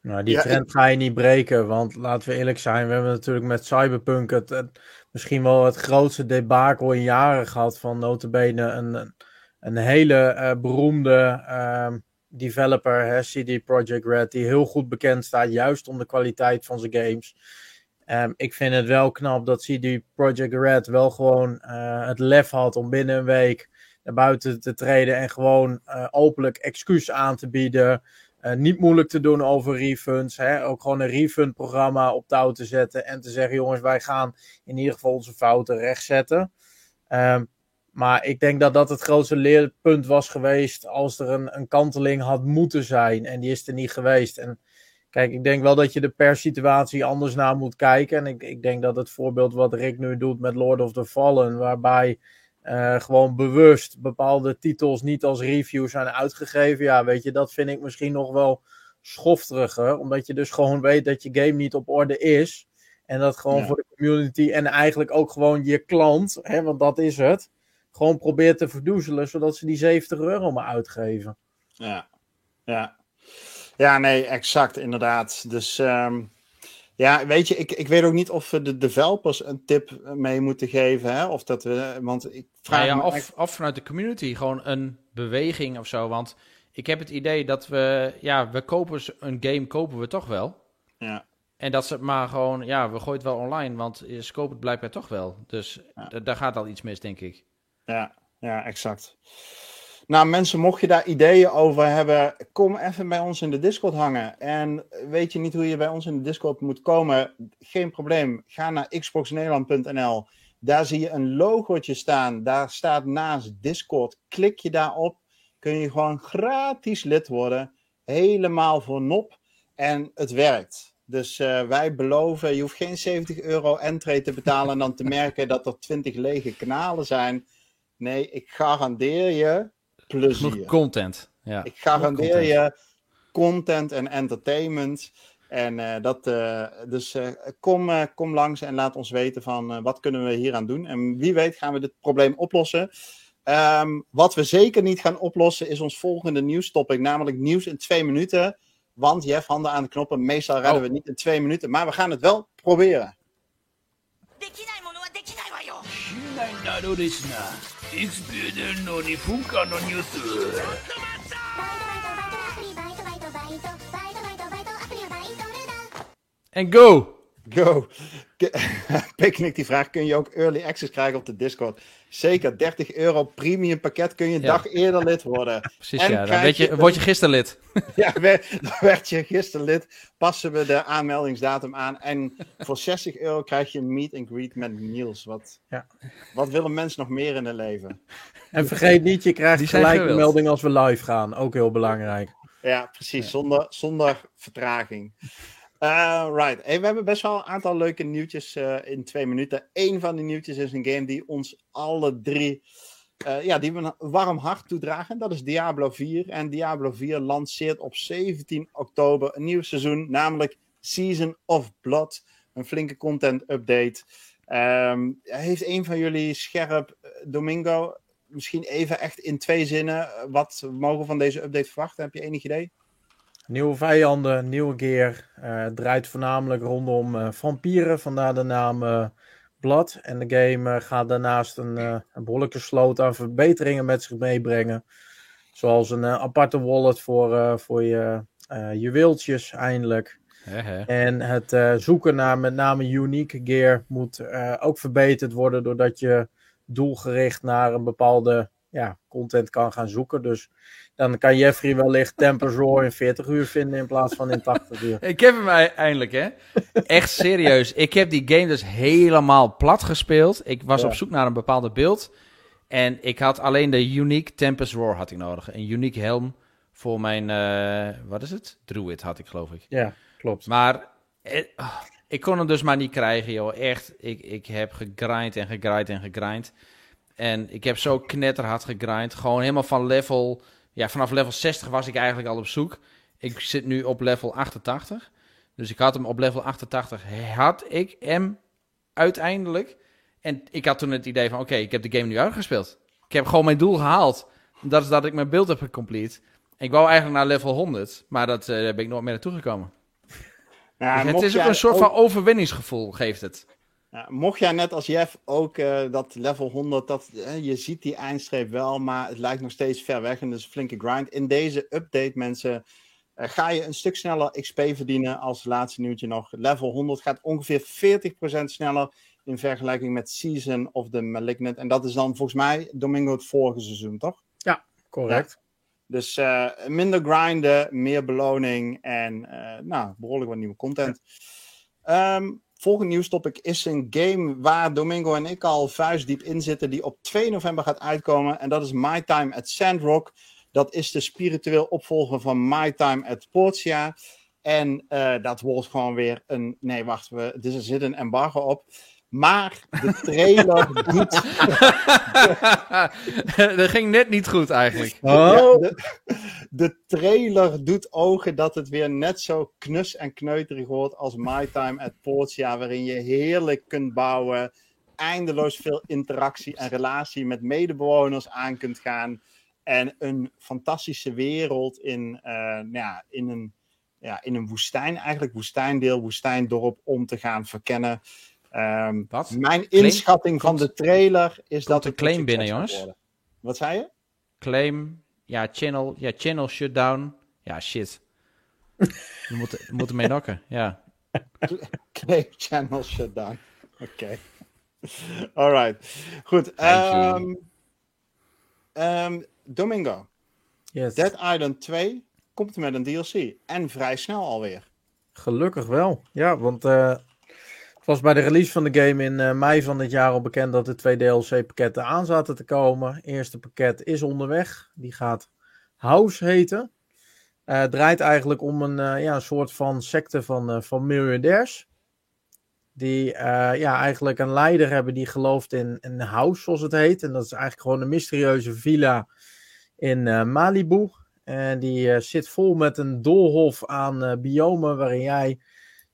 Nou, die trend ga je niet breken, want laten we eerlijk zijn, we hebben natuurlijk met Cyberpunk het, misschien wel het grootste debakel in jaren gehad van notabene een, een hele uh, beroemde uh, developer, hè, CD Projekt Red, die heel goed bekend staat juist om de kwaliteit van zijn games. Um, ik vind het wel knap dat CD Projekt Red wel gewoon uh, het lef had om binnen een week naar buiten te treden en gewoon uh, openlijk excuus aan te bieden. Uh, niet moeilijk te doen over refunds. Hè? Ook gewoon een refund programma op touw te zetten. En te zeggen, jongens, wij gaan in ieder geval onze fouten rechtzetten. Um, maar ik denk dat dat het grootste leerpunt was geweest als er een, een kanteling had moeten zijn. En die is er niet geweest. En Kijk, ik denk wel dat je er per situatie anders naar moet kijken. En ik, ik denk dat het voorbeeld wat Rick nu doet met Lord of the Fallen, waarbij uh, gewoon bewust bepaalde titels niet als review zijn uitgegeven. Ja, weet je, dat vind ik misschien nog wel schofteriger. Omdat je dus gewoon weet dat je game niet op orde is. En dat gewoon voor de community en eigenlijk ook gewoon je klant, hè, want dat is het, gewoon probeert te verdoezelen, zodat ze die 70 euro maar uitgeven. Ja, ja. Ja, nee, exact, inderdaad. Dus um, ja, weet je, ik, ik weet ook niet of we de developers een tip mee moeten geven. Hè? Of dat we, want ik vraag ja, of, of vanuit de community gewoon een beweging of zo. Want ik heb het idee dat we, ja, we kopen een game, kopen we toch wel. Ja. En dat ze maar gewoon, ja, we gooien het wel online, want ze kopen het blijkbaar toch wel. Dus daar gaat al iets mis, denk ik. Ja, ja, exact. Nou, mensen, mocht je daar ideeën over hebben, kom even bij ons in de Discord hangen. En weet je niet hoe je bij ons in de Discord moet komen? Geen probleem. Ga naar xboxnederland.nl. Daar zie je een logootje staan. Daar staat naast Discord. Klik je daarop. Kun je gewoon gratis lid worden. Helemaal voor nop. En het werkt. Dus uh, wij beloven, je hoeft geen 70 euro entree te betalen en dan te merken dat er 20 lege kanalen zijn. Nee, ik garandeer je plezier. content. Ja. Ik garandeer content. je content en entertainment. En uh, dat, uh, dus uh, kom, kom langs en laat ons weten van wat kunnen we hier aan doen. En wie weet gaan we dit probleem oplossen. Um, wat we zeker niet gaan oplossen is ons volgende nieuwstopic, namelijk nieuws in twee minuten. Want Jeff, handen aan de knoppen, meestal redden oh. we niet in twee minuten, maar we gaan het wel proberen. いつ出るのに Ik speel nog niet En go! Go! Picnic die vraag, kun je ook early access krijgen op de Discord? Zeker, 30 euro premium pakket kun je een dag eerder lid worden. Precies, ja. Dan weet je, word je gisteren lid. ja, dan werd je gisteren lid. Passen we de aanmeldingsdatum aan. En voor 60 euro krijg je een meet and greet met Niels. Wat, ja. wat willen mensen nog meer in hun leven? En vergeet niet, je krijgt gelijk een melding als we live gaan. Ook heel belangrijk. Ja, precies. Zonder, zonder vertraging. Uh, right. We hebben best wel een aantal leuke nieuwtjes uh, in twee minuten. Eén van die nieuwtjes is een game die ons alle drie, uh, ja, die we een warm hart toedragen. Dat is Diablo 4. En Diablo 4 lanceert op 17 oktober een nieuw seizoen, namelijk Season of Blood. Een flinke content update. Um, heeft een van jullie scherp, Domingo, misschien even echt in twee zinnen, wat mogen we van deze update verwachten? Heb je enig idee? Nieuwe vijanden, nieuwe gear. Uh, draait voornamelijk rondom uh, vampieren, vandaar de naam uh, Blood. En de game gaat daarnaast een, een behoorlijke sloot aan verbeteringen met zich meebrengen. Zoals een aparte wallet voor, voor je juweeltjes eindelijk. En het zoeken naar met name unique gear moet ook verbeterd worden doordat je doelgericht naar een bepaalde ja, content kan gaan zoeken. Dus dan kan Jeffrey wellicht Tempers Roar in 40 uur vinden in plaats van in 80 uur. Ik heb hem eindelijk, hè? Echt serieus. Ik heb die game dus helemaal plat gespeeld. Ik was op zoek naar een bepaalde beeld. En ik had alleen de Unique Tempest Roar had ik nodig. Een unique helm voor mijn, uh, wat is het? Druid had ik, geloof ik. Ja, klopt. Maar eh, ik kon hem dus maar niet krijgen, joh. Echt, ik, ik heb gegrind en gegrind en gegrind. En ik heb zo knetterhard gegrind. Gewoon helemaal van level ja, vanaf level 60 was ik eigenlijk al op zoek. Ik zit nu op level 88. Dus ik had hem op level 88. Had ik hem uiteindelijk. En ik had toen het idee van: oké, ik heb de game nu uitgespeeld. Ik heb gewoon mijn doel gehaald. Dat is dat ik mijn beeld heb gecomplete. Ik wou eigenlijk naar level 100, maar dat uh, ben ik nooit meer naartoe gekomen. Ja, dus het is ook een soort van overwinningsgevoel, geeft het. Ja, mocht jij net als Jeff ook uh, dat level 100, dat, uh, je ziet die eindstreep wel, maar het lijkt nog steeds ver weg en dus een flinke grind. In deze update, mensen, uh, ga je een stuk sneller XP verdienen als laatste nieuwtje nog. Level 100 gaat ongeveer 40% sneller in vergelijking met Season of the Malignant. En dat is dan volgens mij Domingo het vorige seizoen, toch? Ja, correct. Ja. Dus minder grinden, meer beloning en nou, behoorlijk wat nieuwe content. Um, Volgende nieuwstopic is een game waar Domingo en ik al vuistdiep in zitten, die op 2 november gaat uitkomen. En dat is My Time at Sandrock. Dat is de spiritueel opvolger van My Time at Portia. En dat wordt gewoon weer een. Nee, wacht, we, er zit een embargo op. Maar de trailer doet. dat ging net niet goed eigenlijk. Oh. de, trailer doet ogen dat het weer net zo knus en kneuterig wordt als My Time at Portia, waarin je heerlijk kunt bouwen, eindeloos veel interactie en relatie met medebewoners aan kunt gaan. En een fantastische wereld in, uh, ja, in, een, ja, in een woestijn, eigenlijk woestijndeel, woestijndorp, om te gaan verkennen. Um, Wat? Mijn inschatting van de trailer is dat een claim binnen, jongens. Wat zei je? Claim, ja, channel, ja, channel shutdown. Ja, shit. We moeten, we moeten mee nokken, ja. Claim channel shutdown. Oké. Alright. Goed. Um, um, Domingo. Yes. Dead Island 2 komt met een DLC. En vrij snel alweer. Gelukkig wel. Ja, want uh, het was bij de release van de game in uh, mei van dit jaar al bekend dat er twee DLC-pakketten aan zaten te komen. Het eerste pakket is onderweg. Die gaat House heten. Uh, draait eigenlijk om een, uh, ja, een soort van secte van, van miljardairs. Die ja, eigenlijk een leider hebben die gelooft in een house, zoals het heet. En dat is eigenlijk gewoon een mysterieuze villa in Malibu. En die zit vol met een doolhof aan biomen waarin jij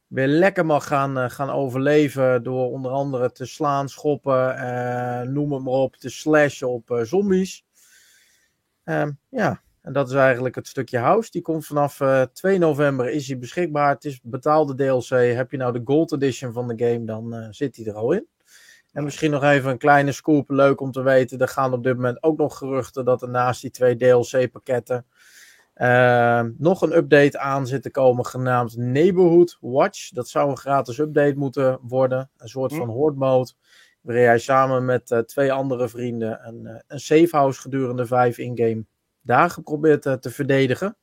weer lekker mag gaan, uh, gaan overleven door onder andere te slaan, schoppen, uh, noem het maar op, te slashen op uh, zombies. Ehm, ja, en dat is eigenlijk het stukje house. Die komt vanaf 2 november is hij beschikbaar. Het is betaalde DLC. Heb je nou de Gold Edition van de game, dan zit hij er al in. En misschien nog even een kleine scoop, leuk om te weten. Er gaan op dit moment ook nog geruchten dat er naast die twee DLC-pakketten uh, nog een update aan zit te komen genaamd Neighborhood Watch. Dat zou een gratis update moeten worden. Een soort van hm. horde mode. Waarin jij samen met uh, twee andere vrienden een, uh, een safe house gedurende vijf in-game dagen probeert uh, te verdedigen.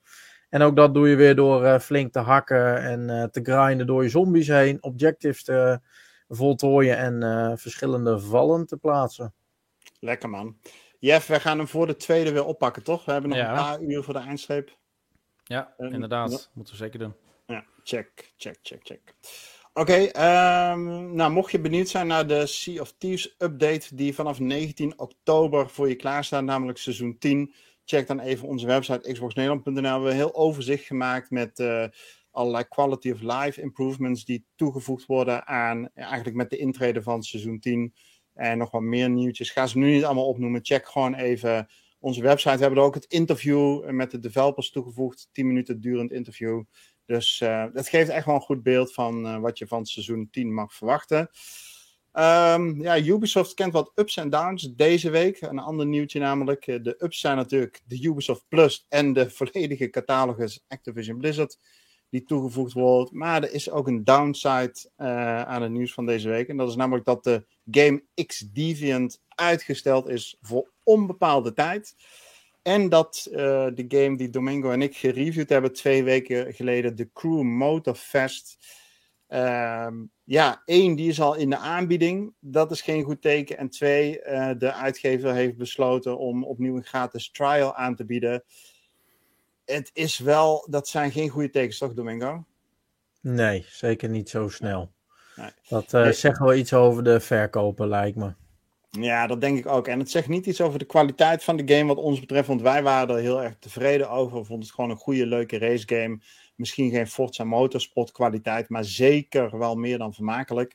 En ook dat doe je weer door flink te hakken en te grinden door je zombies heen. Objectives te voltooien en verschillende vallen te plaatsen. Lekker man. Jeff, we gaan hem voor de tweede weer oppakken, toch? We hebben nog een paar uur voor de eindstreep. Ja, inderdaad. Moeten we zeker doen. Ja, check, check, check, check. Oké, ehm, nou mocht je benieuwd zijn naar de Sea of Thieves update die vanaf 19 oktober voor je klaar staat, namelijk seizoen 10, check dan even onze website xboxnederland.nl. We hebben een heel overzicht gemaakt met uh, allerlei quality of life improvements die toegevoegd worden aan, eigenlijk met de intrede van seizoen 10. En nog wat meer nieuwtjes. Ga ze nu niet allemaal opnoemen. Check gewoon even onze website. We hebben er ook het interview met de developers toegevoegd. 10 minuten durend interview. Dus uh, dat geeft echt wel een goed beeld van uh, wat je van seizoen 10 mag verwachten. Um, ja, Ubisoft kent wat ups en downs deze week. Een ander nieuwtje namelijk. Eh, de ups zijn natuurlijk de Ubisoft Plus en de volledige catalogus Activision Blizzard die toegevoegd wordt. Maar er is ook een downside uh, aan het nieuws van deze week. En dat is namelijk dat de game X Deviant uitgesteld is voor onbepaalde tijd. En dat uh, de game die Domingo en ik gereviewd hebben twee weken geleden, de Crew Motorfest. Uh, ja, één, die is al in de aanbieding. Dat is geen goed teken. En twee, uh, de uitgever heeft besloten om opnieuw een gratis trial aan te bieden het is wel, dat zijn geen goede tekens, toch, Domingo? Nee, zeker niet zo snel. Nee. Dat uh, zegt wel iets over de verkopen, lijkt me. Ja, dat denk ik ook. En het zegt niet iets over de kwaliteit van de game, wat ons betreft. Want wij waren er heel erg tevreden over. We vonden het gewoon een goede, leuke race game. Misschien geen Forza Motorsport kwaliteit, maar zeker wel meer dan vermakelijk.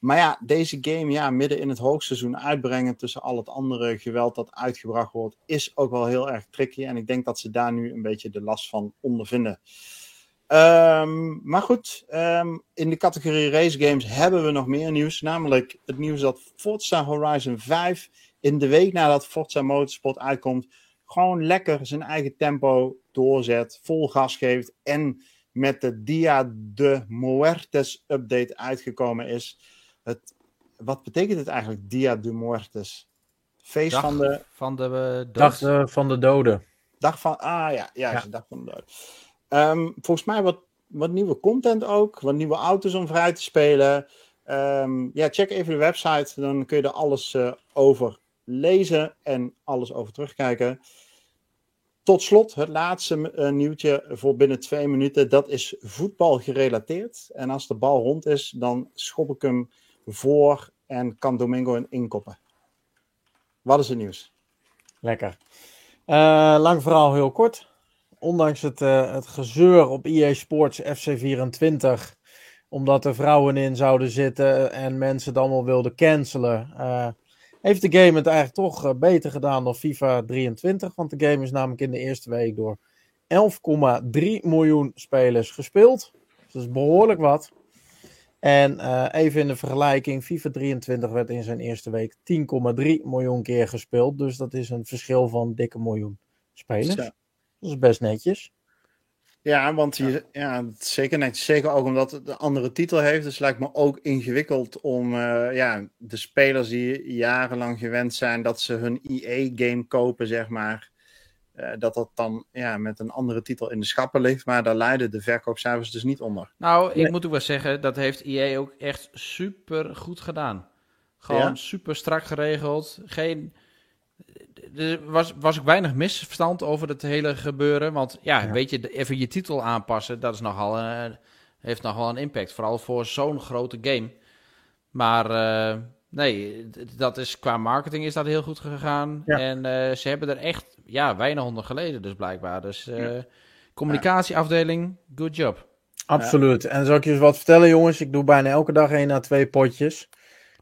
Maar ja, deze game ja, midden in het hoogseizoen uitbrengen tussen al het andere geweld dat uitgebracht wordt, is ook wel heel erg tricky. En ik denk dat ze daar nu een beetje de last van ondervinden. Um, maar goed, um, in de categorie race games hebben we nog meer nieuws. Namelijk het nieuws dat Forza Horizon 5 in de week nadat Forza Motorsport uitkomt, gewoon lekker zijn eigen tempo doorzet, vol gas geeft en met de Dia de Muertes update uitgekomen is. Het, wat betekent het eigenlijk, Dia de Muertes? Feest dag van de... Van de uh, dag uh, van de doden. Dag van... Ah ja, ja, ja. dag van de doden. Um, volgens mij wat, wat nieuwe content ook. Wat nieuwe auto's om vrij te spelen. Um, ja, check even de website. Dan kun je er alles uh, over lezen en alles over terugkijken. tot slot, het laatste uh, nieuwtje voor binnen twee minuten. Dat is voetbal gerelateerd. En als de bal rond is, dan schop ik hem voor en kan Domingo inkoppen. Wat is het nieuws? Lekker. Uh, lang verhaal heel kort. Ondanks het, uh, het gezeur op EA Sports FC24, omdat er vrouwen in zouden zitten en mensen het allemaal wilden cancelen, uh, heeft de game het eigenlijk toch beter gedaan dan FIFA 23. Want de game is namelijk in de eerste week door 11,3 miljoen spelers gespeeld. Dus dat is behoorlijk wat. En uh, even in de vergelijking, FIFA 23 werd in zijn eerste week 10,3 miljoen keer gespeeld. Dus dat is een verschil van dikke miljoen spelers. Ja. Dat is best netjes. Ja, want je, ja. zeker netjes. Zeker ook omdat het een andere titel heeft. Dus lijkt me ook ingewikkeld om uh, ja, de spelers die jarenlang gewend zijn dat ze hun EA-game kopen, zeg maar. Uh, dat dat dan ja, met een andere titel in de schappen ligt. Maar daar leiden de verkoopcijfers dus niet onder. Nou, ik moet ook wel zeggen, dat heeft EA ook echt super goed gedaan. Gewoon ja? super strak geregeld. Geen, er was, was ook weinig misverstand over het hele gebeuren. Want ja, ja. weet je, even je titel aanpassen, dat is nogal, uh, heeft nogal een impact. Vooral voor zo'n grote game. Maar uh, nee, dat is, qua marketing is dat heel goed gegaan. Ja. En uh, ze hebben er echt ja, weinig onder geleden dus blijkbaar. Dus ja. communicatieafdeling, good job. Absoluut. En zal ik je eens wat vertellen jongens? Ik doe bijna elke dag één à twee potjes.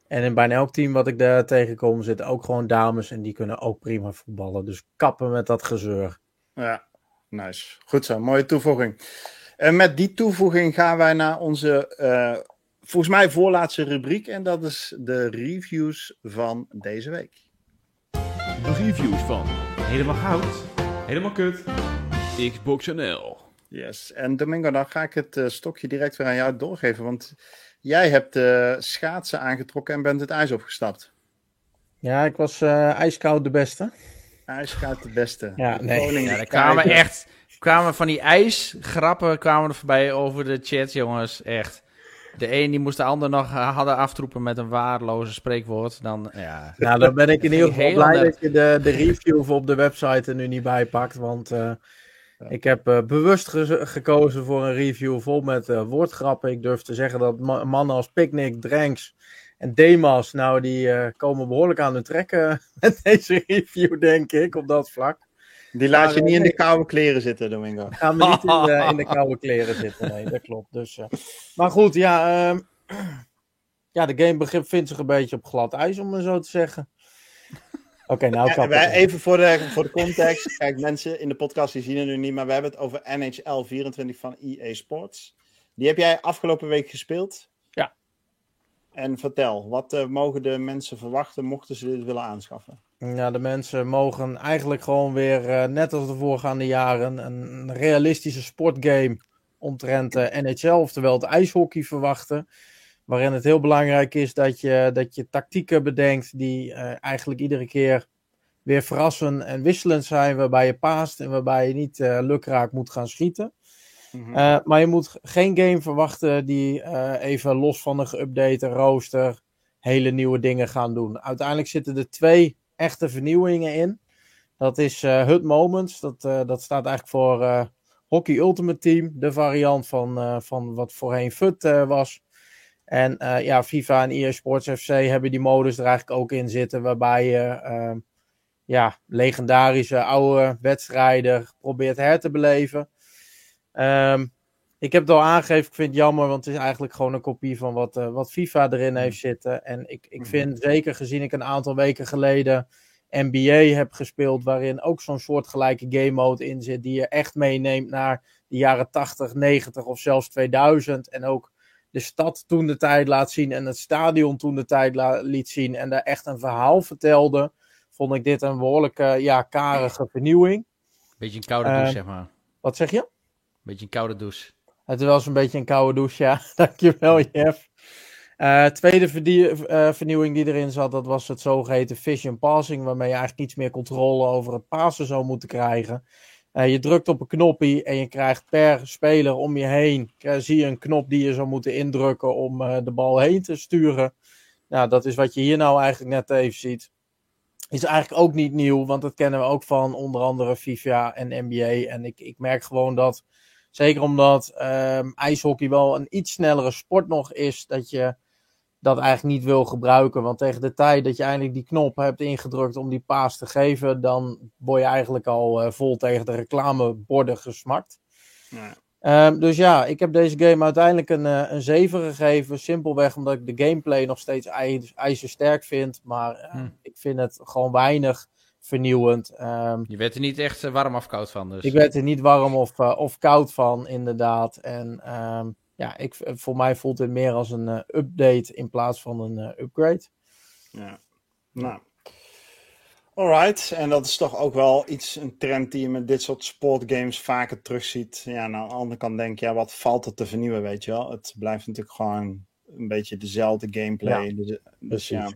En in bijna elk team wat ik daar tegenkom zitten ook gewoon dames en die kunnen ook prima voetballen. Dus kappen met dat gezeur. Ja, nice. Goed zo, mooie toevoeging. En met die toevoeging gaan wij naar onze, uh, volgens mij voorlaatste rubriek. En dat is de reviews van deze week. De reviews van Helemaal Goud, Helemaal Kut, Xbox NL. Yes, en Domingo, dan ga ik het uh, stokje direct weer aan jou doorgeven, want... Jij hebt uh, schaatsen aangetrokken en bent het ijs opgestapt. Ja, ik was uh, ijskoud de beste. Ijskoud de beste. Ja, nee. Ja, er kwamen echt kwamen van die ijsgrappen kwamen er voorbij over de chat, jongens. Echt. De een die moest de ander nog uh, hadden aftroepen met een waardeloze spreekwoord. Dan, ja. Nou, dan ben ik in ieder geval blij dat je de, de review op de website er nu niet bij pakt. Want uh, ik heb uh, bewust ge gekozen voor een review vol met woordgrappen. Ik durf te zeggen dat ma mannen als Picnic, Dranks en Demas, nou, die komen behoorlijk aan de trekken met deze review, denk ik, op dat vlak. Die laat maar, je niet in de koude kleren zitten, Domingo. Gaan we niet in de, in de koude kleren zitten, nee, dat klopt. Dus, maar goed, ja, ehm, ja, de game bevindt zich een beetje op glad ijs, om het zo te zeggen. Oké, okay, nou ja, wij, Even voor de, voor de context. Kijk, mensen in de podcast die zien het nu niet, maar we hebben het over NHL 24 van EA Sports. Die heb jij afgelopen week gespeeld. En vertel, wat uh, mogen de mensen verwachten mochten ze dit willen aanschaffen? Ja, de mensen mogen eigenlijk gewoon weer, uh, net als de voorgaande jaren, een realistische sportgame omtrent uh, NHL, oftewel het ijshockey, verwachten waarin het heel belangrijk is dat je, dat je tactieken bedenkt die eigenlijk iedere keer weer verrassen en wisselend zijn, waarbij je paast en waarbij je niet lukraak moet gaan schieten. Mm-hmm. uh, maar je moet geen game verwachten die even los van een geüpdate rooster hele nieuwe dingen gaan doen. Uiteindelijk zitten er twee echte vernieuwingen in. Dat is HUT Moments, dat, dat staat eigenlijk voor Hockey Ultimate Team, de variant van, van wat voorheen FUT was. En uh, ja, FIFA en EA Sports FC hebben die modus er eigenlijk ook in zitten, waarbij je uh, ja, legendarische oude wedstrijden probeert her te beleven. Um, ik heb het al aangegeven, ik vind het jammer, want het is eigenlijk gewoon een kopie van wat, uh, wat FIFA erin heeft zitten. En ik, ik vind, zeker gezien ik een aantal weken geleden NBA heb gespeeld, waarin ook zo'n soortgelijke game mode in zit, die je echt meeneemt naar de jaren 80, 90 of zelfs 2000. En ook de stad toen de tijd laat zien en het stadion toen de tijd liet zien en daar echt een verhaal vertelde, vond ik dit een behoorlijke, ja, karige vernieuwing. Beetje een koude douche, uh, zeg maar. Wat zeg je? Beetje een koude douche. Het was een beetje een koude douche, ja. Dankjewel, Jeff. Uh, tweede uh, vernieuwing die erin zat, dat was het zogeheten vision passing, waarmee je eigenlijk iets meer controle over het passen zou moeten krijgen. Uh, je drukt op een knopje en je krijgt per speler om je heen, zie je een knop die je zou moeten indrukken om de bal heen te sturen. Nou, dat is wat je hier nou eigenlijk net even ziet. is eigenlijk ook niet nieuw, want dat kennen we ook van onder andere FIFA en NBA. En ik, ik merk gewoon dat, zeker omdat um, ijshockey wel een iets snellere sport nog is, dat je dat eigenlijk niet wil gebruiken. Want tegen de tijd dat je eindelijk die knop hebt ingedrukt om die paas te geven, dan word je eigenlijk al uh, vol tegen de reclameborden gesmakt. Ja. Um, dus ja, ik heb deze game uiteindelijk een, uh, een 7 gegeven. Simpelweg omdat ik de gameplay nog steeds ijzersterk vind. Maar uh, ik vind het gewoon weinig vernieuwend. Um, je werd er niet echt warm of koud van. Dus. Ik werd er niet warm of, of koud van, inderdaad. En um, ja, ik, voor mij voelt het meer als een uh, update in plaats van een uh, upgrade. Ja, nou. Alright, en dat is toch ook wel iets, een trend die je met dit soort sportgames vaker terugziet. Ja, aan de andere kant denk je, ja, wat valt er te vernieuwen, weet je wel? Het blijft natuurlijk gewoon een beetje dezelfde gameplay. Ja, dus, dus ja.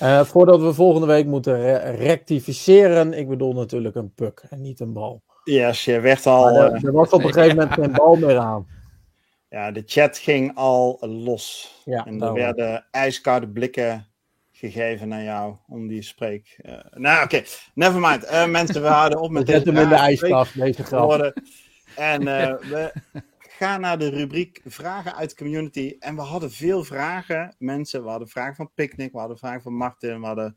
Uh, voordat we volgende week moeten re rectificeren, ik bedoel natuurlijk een puck en niet een bal. Yes, je werd al... er, er was op een gegeven moment geen bal meer aan. Ja, de chat ging al los. Ja, en er werden ijskoude blikken gegeven naar jou om die spreek. Uh, nou, oké, okay. never mind. Mensen, we houden op met deze. hem in de ijskast, deze grap. En we gaan naar de rubriek vragen uit de community. En we hadden veel vragen, mensen. We hadden vragen van Picnic, we hadden vragen van Martin, we hadden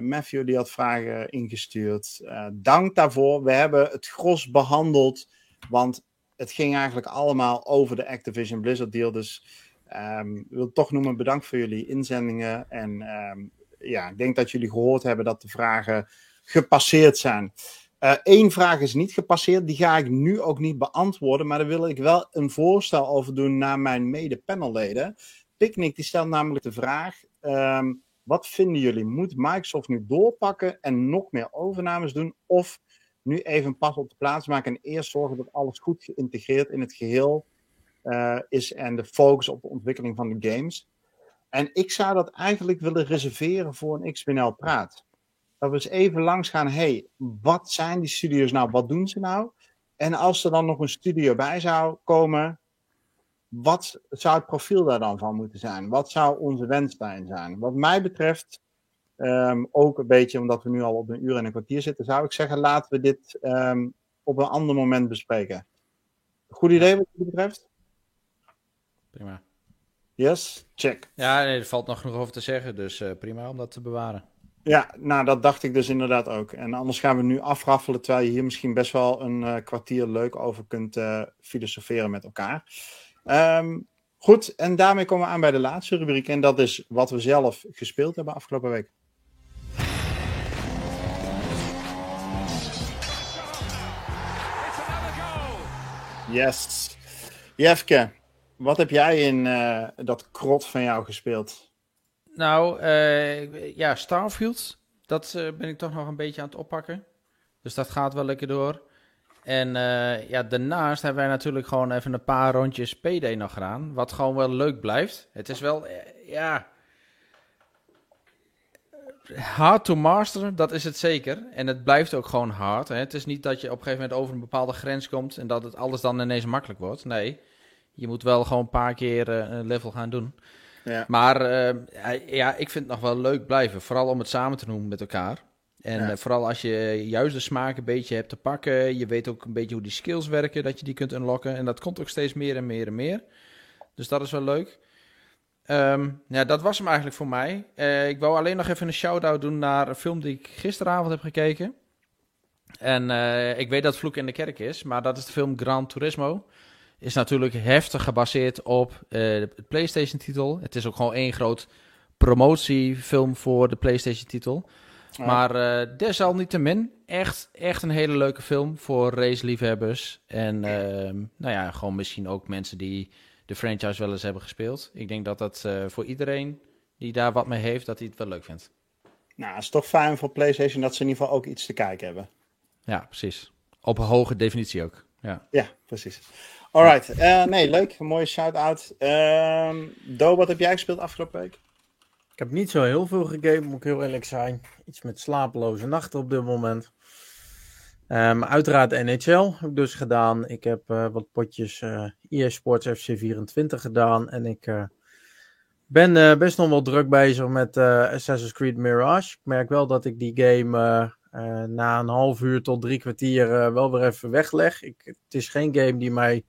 Matthew die had vragen ingestuurd. dank daarvoor. We hebben het gros behandeld, want het ging eigenlijk allemaal over de Activision Blizzard deal. Dus um, ik wil toch noemen bedankt voor jullie inzendingen. En um, ja, ik denk dat jullie gehoord hebben dat de vragen gepasseerd zijn. Eén uh, vraag is niet gepasseerd, die ga ik nu ook niet beantwoorden, maar daar wil ik wel een voorstel over doen naar mijn mede-panelleden. Picnic die stelt namelijk de vraag, um, wat vinden jullie? Moet Microsoft nu doorpakken en nog meer overnames doen? Of nu even pas op de plaats maken en eerst zorgen dat alles goed geïntegreerd in het geheel uh, is en de focus op de ontwikkeling van de games. En ik zou dat eigenlijk willen reserveren voor een XBNL praat. Dat we eens even langs gaan, hey, wat zijn die studio's nou, wat doen ze nou? En als er dan nog een studio bij zou komen, wat zou het profiel daar dan van moeten zijn? Wat zou onze wens daarin zijn? Wat mij betreft Um, ook een beetje omdat we nu al op een uur en een kwartier zitten, zou ik zeggen, laten we dit um, op een ander moment bespreken. Goed idee wat je betreft? Prima. Yes, check. Ja, nee, er valt nog genoeg over te zeggen, dus uh, prima om dat te bewaren. Ja, nou dat dacht ik dus inderdaad ook. En anders gaan we nu afraffelen, terwijl je hier misschien best wel een uh, kwartier leuk over kunt uh, filosoferen met elkaar. Um, goed, en daarmee komen we aan bij de laatste rubriek. En dat is wat we zelf gespeeld hebben afgelopen week. Yes. Jefke, wat heb jij in uh, dat krot van jou gespeeld? Nou, uh, ja, Starfield. Dat uh, ben ik toch nog een beetje aan het oppakken. Dus dat gaat wel lekker door. En ja, daarnaast hebben wij natuurlijk gewoon even een paar rondjes PD nog gedaan. Wat gewoon wel leuk blijft. Het is wel, ja, hard to master, dat is het zeker. En het blijft ook gewoon hard. Hè. Het is niet dat je op een gegeven moment over een bepaalde grens komt en dat het alles dan ineens makkelijk wordt. Nee, je moet wel gewoon een paar keer een level gaan doen. Ja. Maar uh, ja, ik vind het nog wel leuk blijven. Vooral om het samen te doen met elkaar. En ja. uh, vooral als je juist de smaak een beetje hebt te pakken. Je weet ook een beetje hoe die skills werken, dat je die kunt unlocken. En dat komt ook steeds meer en meer en meer. Dus dat is wel leuk. Um, ja, dat was hem eigenlijk voor mij. Uh, ik wou alleen nog even een shout-out doen naar een film die ik gisteravond heb gekeken. En uh, ik weet dat Vloek in de Kerk is, maar dat is de film Gran Turismo. Is natuurlijk heftig gebaseerd op uh, de PlayStation-titel. Het is ook gewoon één groot promotiefilm voor de PlayStation-titel. Ja. Maar desalniettemin, echt, echt een hele leuke film voor race-liefhebbers. En nou ja, gewoon misschien ook mensen die de franchise wel eens hebben gespeeld. Ik denk dat dat uh, voor iedereen die daar wat mee heeft, dat hij het wel leuk vindt. Nou, het is toch fijn voor PlayStation dat ze in ieder geval ook iets te kijken hebben. Ja, precies. Op hoge definitie ook. Ja, ja precies. Alright. Uh, nee, leuk. Een mooie shout-out. Uh, Do, wat heb jij gespeeld afgelopen week? Ik heb niet zo heel veel gegeven, moet ik heel eerlijk zijn. Iets met slapeloze nachten op dit moment. Um, uiteraard NHL heb ik dus gedaan. Ik heb uh, wat potjes uh, Sports FC24 gedaan. En ik ben best nog wel druk bezig met Assassin's Creed Mirage. Ik merk wel dat ik die game uh, na een half uur tot drie kwartier wel weer even wegleg. Ik, het is geen game die mij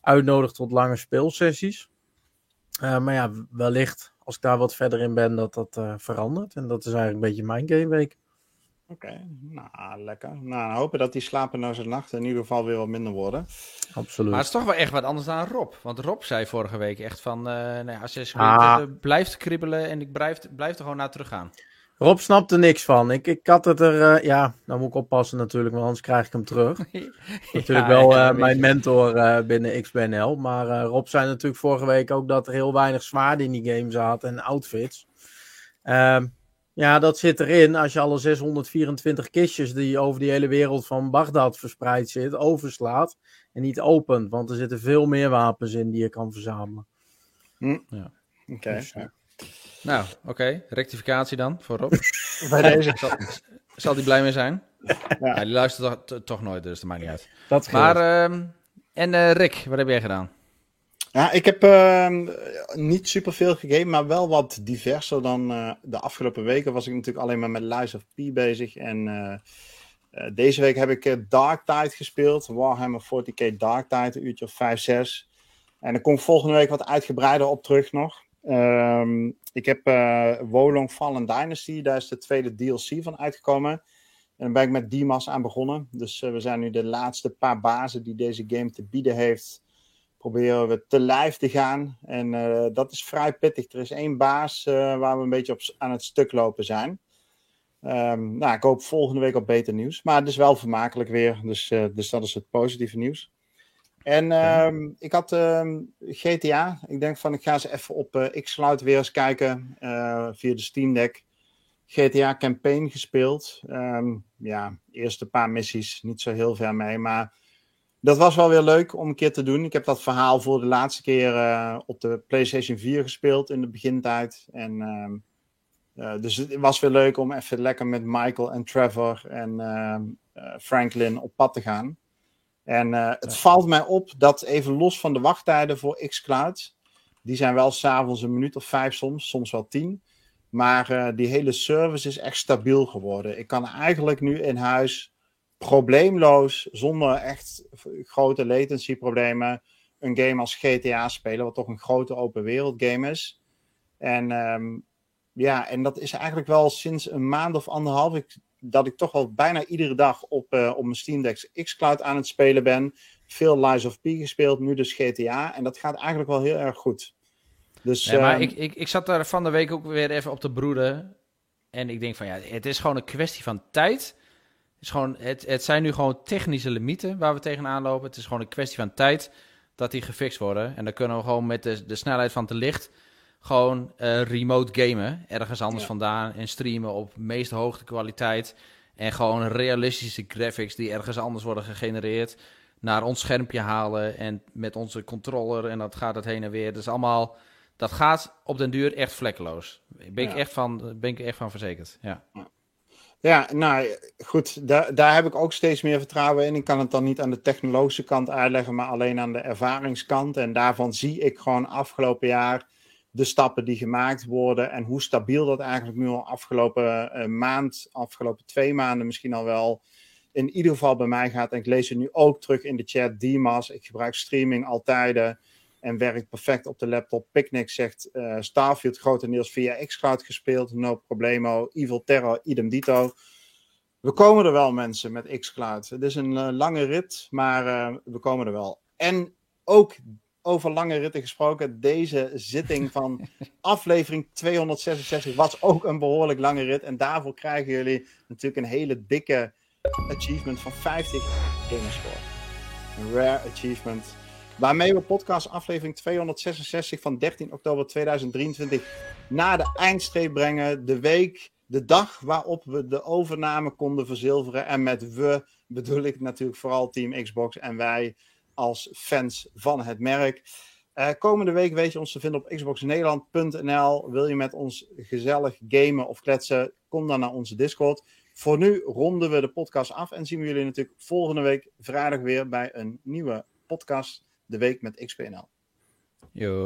uitnodigt tot lange speelsessies. maar ja, wellicht als ik daar wat verder in ben dat dat verandert. En dat is eigenlijk een beetje mijn gameweek. Oké, nou lekker. Nou, hopen dat die slapeloze nachten in ieder geval weer wat minder worden. Absoluut. Maar het is toch wel echt wat anders dan Rob. Want Rob zei vorige week echt van, uh, nou ja, Assassin's ah. Creed blijft kribbelen en ik blijf, blijf er gewoon naar terug gaan. Rob snapt er niks van. Ik, ik had het er, uh, ja, nou moet ik oppassen natuurlijk, want anders krijg ik hem terug. natuurlijk wel uh, mijn mentor uh, binnen XBNL. Maar Rob zei natuurlijk vorige week ook dat er heel weinig zwaarden in die game zaten en outfits. Ehm, ja, dat zit erin als je alle 624 kistjes die over die hele wereld van Bagdad verspreid zit, overslaat en niet opent. Want er zitten veel meer wapens in die je kan verzamelen. Hm. Ja. Oké. Dus, nou, oké. Rectificatie dan voor Rob. Bij deze. Zal, zal die blij mee zijn? Ja. die luistert toch, nooit, dus dat maakt niet uit. Dat maar, uh, en uh, Rick, wat heb jij gedaan? Ja, ik heb uh, niet superveel gegeven, maar wel wat diverser dan uh, de afgelopen weken. Was ik natuurlijk alleen maar met Lies of P bezig. En uh, deze week heb ik Dark Tide gespeeld. Warhammer 40k Dark Tide, een uurtje of 5, 6. En daar kom ik volgende week wat uitgebreider op terug nog. Um, ik heb Wolong Fallen Dynasty, daar is de tweede DLC van uitgekomen. En dan ben ik met Dimas aan begonnen. Dus we zijn nu de laatste paar bazen die deze game te bieden heeft proberen we te lijf te gaan. En uh, dat is vrij pittig. Er is één baas uh, waar we een beetje op, aan het stuk lopen zijn. Um, nou, ik hoop volgende week op beter nieuws. Maar het is wel vermakelijk weer. Dus, uh, dus dat is het positieve nieuws. En um, ik had um, GTA. Ik denk van ik ga ze even op Xcloud weer eens kijken. via de Steam Deck. GTA Campaign gespeeld. ja, eerste paar missies. Niet zo heel ver mee. Maar dat was wel weer leuk om een keer te doen. Ik heb dat verhaal voor de laatste keer uh, op de PlayStation 4 gespeeld in de begintijd. En, uh, dus het was weer leuk om even lekker met Michael en Trevor en uh, Franklin op pad te gaan. En het valt mij op dat even los van de wachttijden voor xCloud, die zijn wel s'avonds een minuut of vijf soms, soms wel tien. Maar die hele service is echt stabiel geworden. Ik kan eigenlijk nu in huis probleemloos, zonder echt grote latency problemen, een game als GTA spelen, wat toch een grote open wereld game is. En um, ja, en dat is eigenlijk wel sinds een maand of anderhalf ik, dat ik toch wel bijna iedere dag op, uh, op mijn Steam Deck xCloud aan het spelen ben. Veel Lies of P gespeeld, nu dus GTA. En dat gaat eigenlijk wel heel erg goed. Dus, ja, maar um, ik, ik, ik zat daar van de week ook weer even op te broeden. En ik denk van ja, het is gewoon een kwestie van tijd is gewoon, het, het zijn nu gewoon technische limieten waar we tegenaan lopen. Het is gewoon een kwestie van tijd dat die gefixt worden. En dan kunnen we gewoon met de, de snelheid van te licht gewoon uh, remote gamen. Ergens anders vandaan en streamen op meest hoogte kwaliteit. En gewoon realistische graphics die ergens anders worden gegenereerd. Naar ons schermpje halen en met onze controller en dat gaat het heen en weer. Dus allemaal, dat gaat op den duur echt vlekkeloos. Ben ik, echt, van, ben ik echt van verzekerd, ja. ja. Ja, nou goed, daar, daar heb ik ook steeds meer vertrouwen in. Ik kan het dan niet aan de technologische kant uitleggen, maar alleen aan de ervaringskant. En daarvan zie ik gewoon afgelopen jaar de stappen die gemaakt worden en hoe stabiel dat eigenlijk nu al afgelopen uh, maand, afgelopen twee maanden misschien al wel in ieder geval bij mij gaat. En ik lees het nu ook terug in de chat, DMAS. Ik gebruik streaming altijd en werkt perfect op de laptop. Picnic zegt uh, Starfield grotendeels via xCloud gespeeld, no problemo. Evil Terror, idem dito. We komen er wel, mensen, met xCloud. Het is een lange rit, maar we komen er wel. En ook over lange ritten gesproken, deze zitting van aflevering 266 was ook een behoorlijk lange rit. En daarvoor krijgen jullie natuurlijk een hele dikke achievement van 50 gamerscore. Een rare achievement. Waarmee we podcast aflevering 266 van 13 oktober 2023 naar de eindstreep brengen. De week, de dag waarop we de overname konden verzilveren. En met we bedoel ik natuurlijk vooral Team Xbox en wij als fans van het merk. Uh, komende week weet je ons te vinden op xboxnederland.nl. Wil je met ons gezellig gamen of kletsen? Kom dan naar onze Discord. Voor nu ronden we de podcast af en zien we jullie natuurlijk volgende week vrijdag weer bij een nieuwe podcast de week met XPNL. Yo.